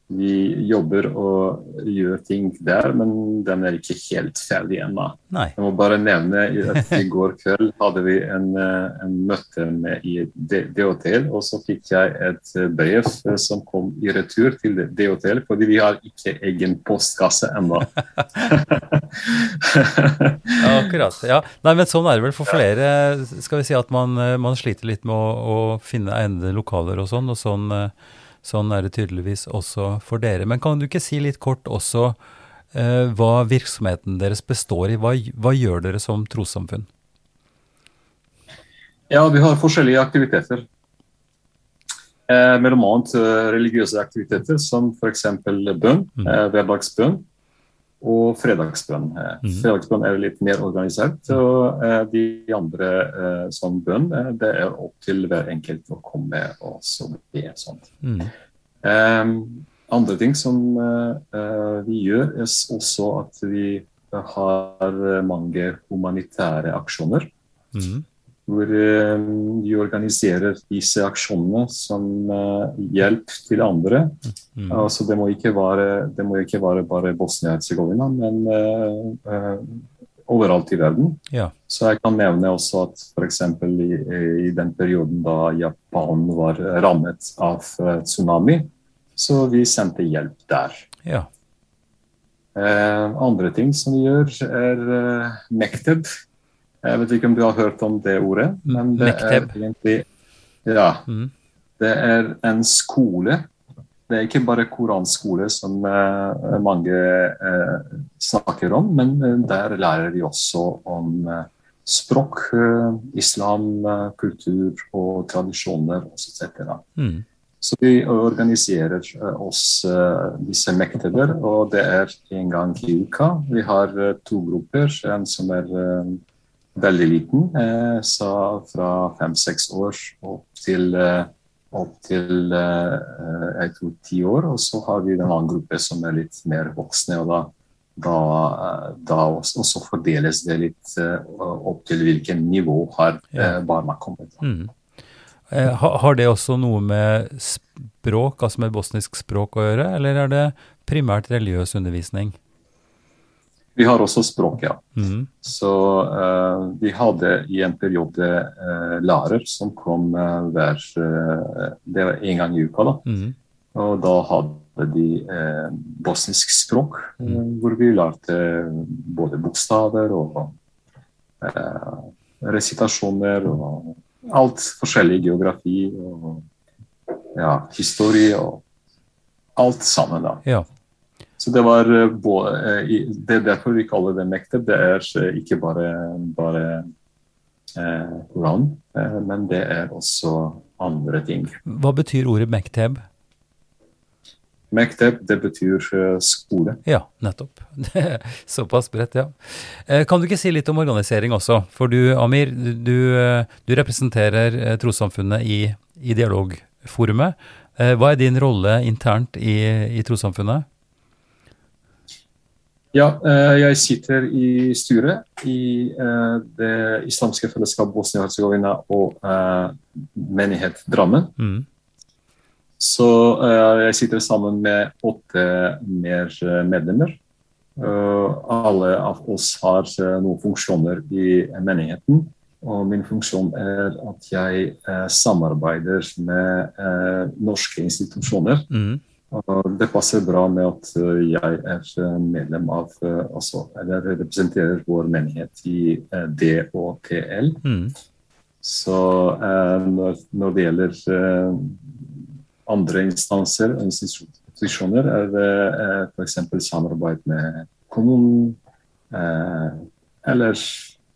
vi jobber og gjør ting der, men den er ikke helt ferdig ennå. Jeg må bare nevne at i går kveld hadde vi en, eh, en møte med i DHTL, og så fikk jeg et eh, brev eh, som kom i retur til DHTL, fordi vi har ikke egen postkasse ennå. Ja, akkurat. Ja. Nei, men sånn er det vel for flere. Skal vi si at man, man sliter litt med å, å finne egnede lokaler og sånn, og sånn, sånn er det tydeligvis også for dere. Men kan du ikke si litt kort også eh, hva virksomheten deres består i? Hva, hva gjør dere som trossamfunn? Ja, vi har forskjellige aktiviteter. Eh, mellom annet eh, religiøse aktiviteter som f.eks. bønn, Mm. eh, hverdagsbønn og fredagsbønn. Mm. Fredagsbønn er litt mer organisert, og eh, de andre eh, som bønn, det er opp til hver enkelt å komme og så be. sånt. Mm. Eh, andre ting som eh, eh, vi gjør, er også at vi har mange humanitære aksjoner Mm. Hvor de vi organiserer disse aksjonene som eh, hjelp til andre. Mm. Altså, det, må ikke være, det må ikke være bare Bosnia-Hercegovina, men eh, eh, overalt i verden. Ja. Så jeg kan nevne også at f.eks. I, i den perioden da Japan var rammet av eh, tsunami, så vi sendte hjelp der. ja. Eh, andre ting som vi gjør, er eh, Mekteb. Jeg vet ikke om du har hørt om det ordet, men det Mekteb. er egentlig Ja. Mm. Det er en skole. Det er ikke bare koranskole som uh, mange uh, snakker om, men uh, der lærer vi også om eh, språk, eh, islam, eh, kultur og tradisjoner etc. Mm. Så vi organiserer eh, oss eh, disse mekteber, og det er en gang i uka. Vi har eh, to grupper. En som er eh, veldig liten, eh, så fra fem-seks år opp til, eh, opp til eh, jeg tror ti år. Og så har vi en annen gruppe som er litt mer voksne. og da da, da også, også fordeles det litt opp til hvilket nivå har barna kommet. Mm. Har det også noe med språk, altså med bosnisk språk å gjøre, eller er det primært religiøs undervisning? Vi har også språk, ja. Mm. Så uh, vi hadde i en periode uh, lærer som kom uh, hver Det var en gang i uka, da. Mm. Og da hadde de bosnisk språk, mm. hvor vi lærte både bokstaver og resitasjoner og alt forskjellig geografi og ja, historie og alt sammen, da. Ja. Så det var eh, eh, Det er derfor vi kaller det mekteb. Det er eh, ikke bare, bare eh, eh, men det er også andre ting. Hva betyr ordet mekteb? Mekteb, det betyr skole. Ja, nettopp. Det er Såpass bredt, ja. Kan du ikke si litt om organisering også? For du, Amir, du, du representerer trossamfunnet i, i dialogforumet. Hva er din rolle internt i, i trossamfunnet? Ja, eh, jeg sitter i styret i eh, Det islamske fellesskap Bosnia-Hercegovina og eh, menighet Drammen. Mm. Så jeg sitter sammen med åtte mer medlemmer. Alle av oss har noen funksjoner i menigheten. Og min funksjon er at jeg samarbeider med norske institusjoner. Mm. Det passer bra med at eh, jeg er eh, medlem av altså, eller representerer vår menighet i eh, DHTL. Mm. Så eh, når, det gjelder eh, andre instanser og institusjoner, er det eh, f.eks. samarbeid med kommunen eh, eller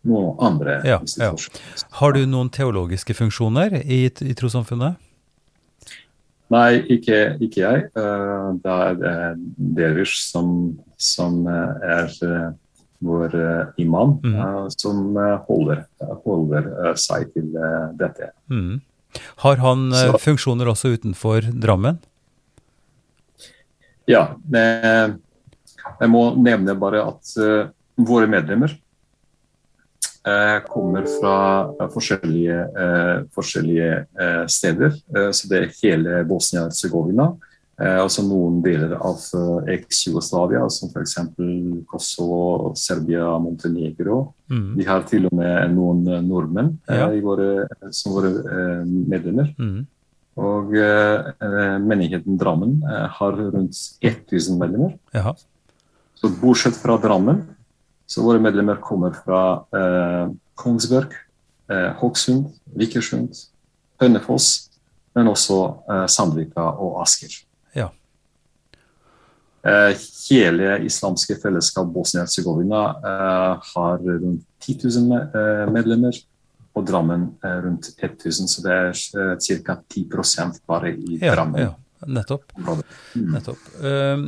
noen andre Ja, ja. institusjoner. Har du noen teologiske funksjoner i, i trossamfunnet? Nei, ikke, ikke jeg. Eh, det er Dervish som, som eh, er eh, vår imam, mm. som holder, holder seg til dette. Mm. Har han Så- funksjoner også utenfor Drammen? Ja. Jeg må nevne bare at våre medlemmer kommer fra eh, forskjellige, eh, forskjellige eh, steder. Eh, Så det er hele Bosnia-Hercegovina. Eh, altså noen deler av eh, eks-Jugoslavia, som f.eks. Kosovo, Serbia, Montenegro. Mm. Vi har til og med noen eh, nordmenn eh, Ja. i våre, som våre eh, medlemmer. Mm. Og eh, eh, menigheten Drammen eh, har rundt 1000 medlemmer. Jaha. Så bortsett fra Drammen, så våre medlemmer kommer fra eh, Kongsberg, eh, Hokksund, Vikersund, Hønefoss, men også eh, Sandvika og Asker. Ja. Eh, hele islamske fellesskap Bosnia-Hercegovina eh, har rundt 10 000 me- eh, medlemmer, og Drammen eh, rundt 1000, så det er ca. 10 bare i Ja, Drammen. ja, nettopp. nettopp. Um,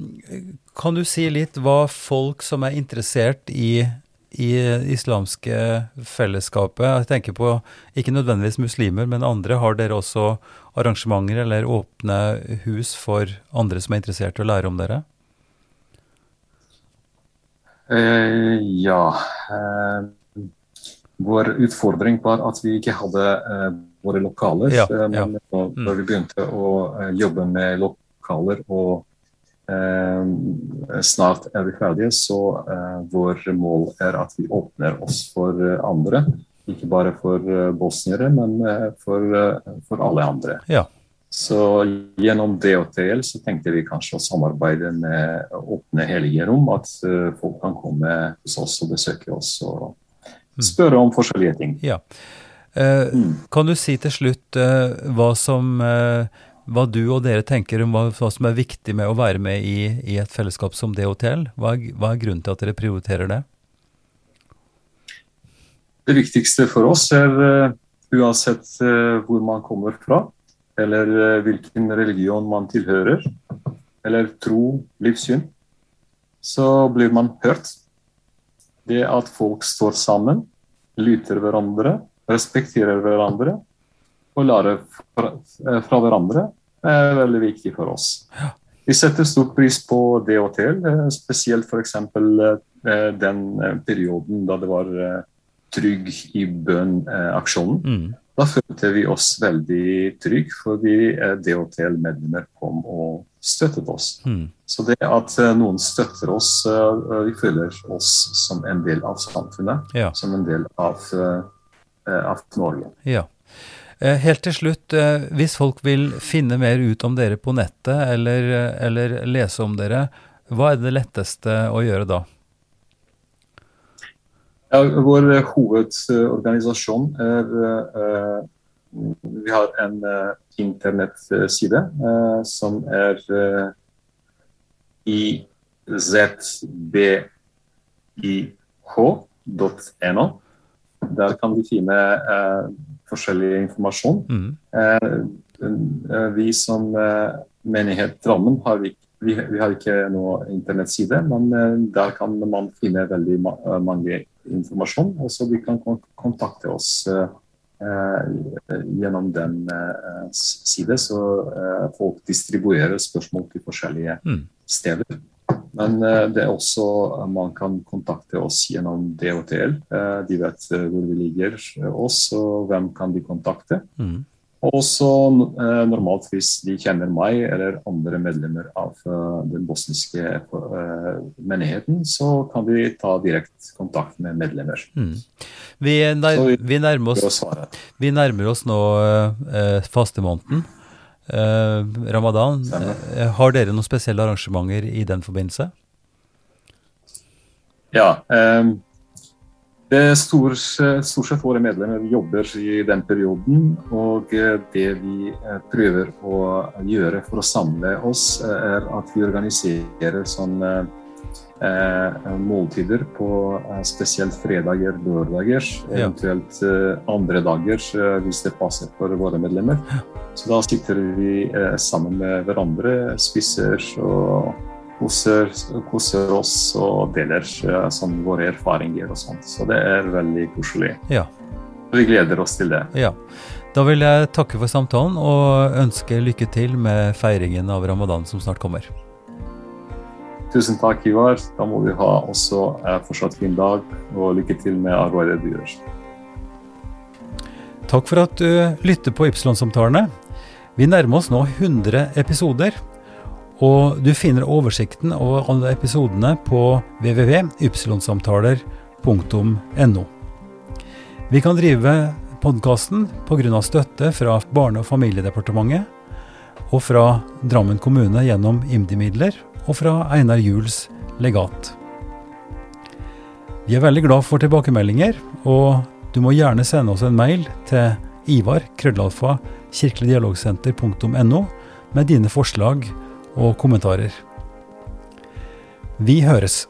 kan du si litt hva folk som er interessert i, i islamske fellesskapet Jeg tenker på ikke nødvendigvis muslimer, men andre. Har dere også arrangementer eller åpne hus for andre som er interessert i å lære om dere? Eh, ja. Eh, vår utfordring var at vi ikke hadde eh, våre lokaler. Ja, eh, ja. men da når vi begynte å eh, jobbe med lokaler og eh, snart er vi ferdige, så eh, vår mål er at vi åpner oss for eh, andre. Ikke bare for bosniere, men for, for alle andre. Ja. Så gjennom DHTL så tenkte vi kanskje å samarbeide med åpne hellige rom, at folk kan komme hos oss og besøke oss og spørre om forskjellige ting. Ja. Eh, Mm. Kan du si til slutt eh, hva som eh, hva du og dere tenker om hva, hva som er viktig med å være med i, i et fellesskap som DHTL? Hva, er- hva er grunnen til at dere prioriterer det? Det viktigste for oss er uansett hvor man kommer fra, eller hvilken religion man tilhører, eller tro, livssyn, så blir man hørt. Det at folk står sammen, lytter hverandre, respekterer hverandre og lærer fra, eh, fra hverandre, er veldig viktig for oss. Vi setter stor pris på DHTL, eh, spesielt f.eks. den eh, perioden da det var Trygg i bønn-aksjonen. Mm. Da følte vi oss veldig trygge, fordi DHTL-medlemmer kom og støttet oss. Mm. Så det at noen støtter oss, vi føler oss som en del av samfunnet, Ja. som en del av, av Norge. Ja. Eh, Helt til slutt, eh, hvis folk vil finne mer ut om dere på nettet, eller, eh, eller lese om dere, hva er det letteste å gjøre da? Ja, vår eh, hovedorganisasjon er eh, Vi har en eh, internettside eh, som er eh, izbih.no. Der kan vi finne eh, forskjellig informasjon. Mm. Eh, eh, vi som eh, menighet Drammen har vi, vi, vi har ikke noe internettside, men eh, der kan man finne veldig ma eh, mange informasjon. Og så vi kan kontakte oss gjennom den side, så folk distribuerer spørsmål til forskjellige Mm. steder. Men eh, det er også eh, man kan kontakte oss gjennom DHTL. Eh, de vet hvor vi ligger oss, og hvem kan de kontakte. Mm. Og så eh, normalt hvis de kjenner meg eller andre medlemmer av den bosniske menigheten, så kan de ta direkte kontakt med medlemmer. Mm. Vi, nær, vi, nærmer oss, vi nærmer oss nå eh, fastemåneden, ramadan. Stemmer. Eh, har dere noen spesielle arrangementer i den forbindelse? Ja. Eh, det er stor, stort sett våre medlemmer jobber i den perioden. Og eh, det vi eh, prøver å gjøre for å samle oss, eh, er at vi organiserer sånn eh, måltider på eh, spesielt fredager, lørdager, eventuelt eh, andre dager eh, hvis det passer for våre medlemmer. Så da sitter vi eh, sammen med hverandre, spiser og koser, koser oss og deler eh, sånn, våre erfaringer og sånt. Så det er veldig koselig. Ja. Vi gleder oss til det. Ja. Da vil jeg takke for samtalen og ønske lykke til med feiringen av ramadan som snart kommer. Tusen takk, Ivar. Da må vi ha også eh, fortsatt fin dag, og lykke til med arbeidet du gjør. Takk for at du lytter på Ypsilon-samtalene. Vi nærmer oss nå 100 episoder, og du finner oversikten over alle episodene på www.ypsilonsamtaler.no. Vi kan drive podkasten pga. støtte fra Barne- og familiedepartementet og fra Drammen kommune gjennom IMDi-midler og fra Einar Juels legat. Vi er veldig glad for tilbakemeldinger, og du må gjerne sende oss en mail til ivar krøllalfa kirkeligdialogsenter.no med dine forslag og kommentarer. Vi høres.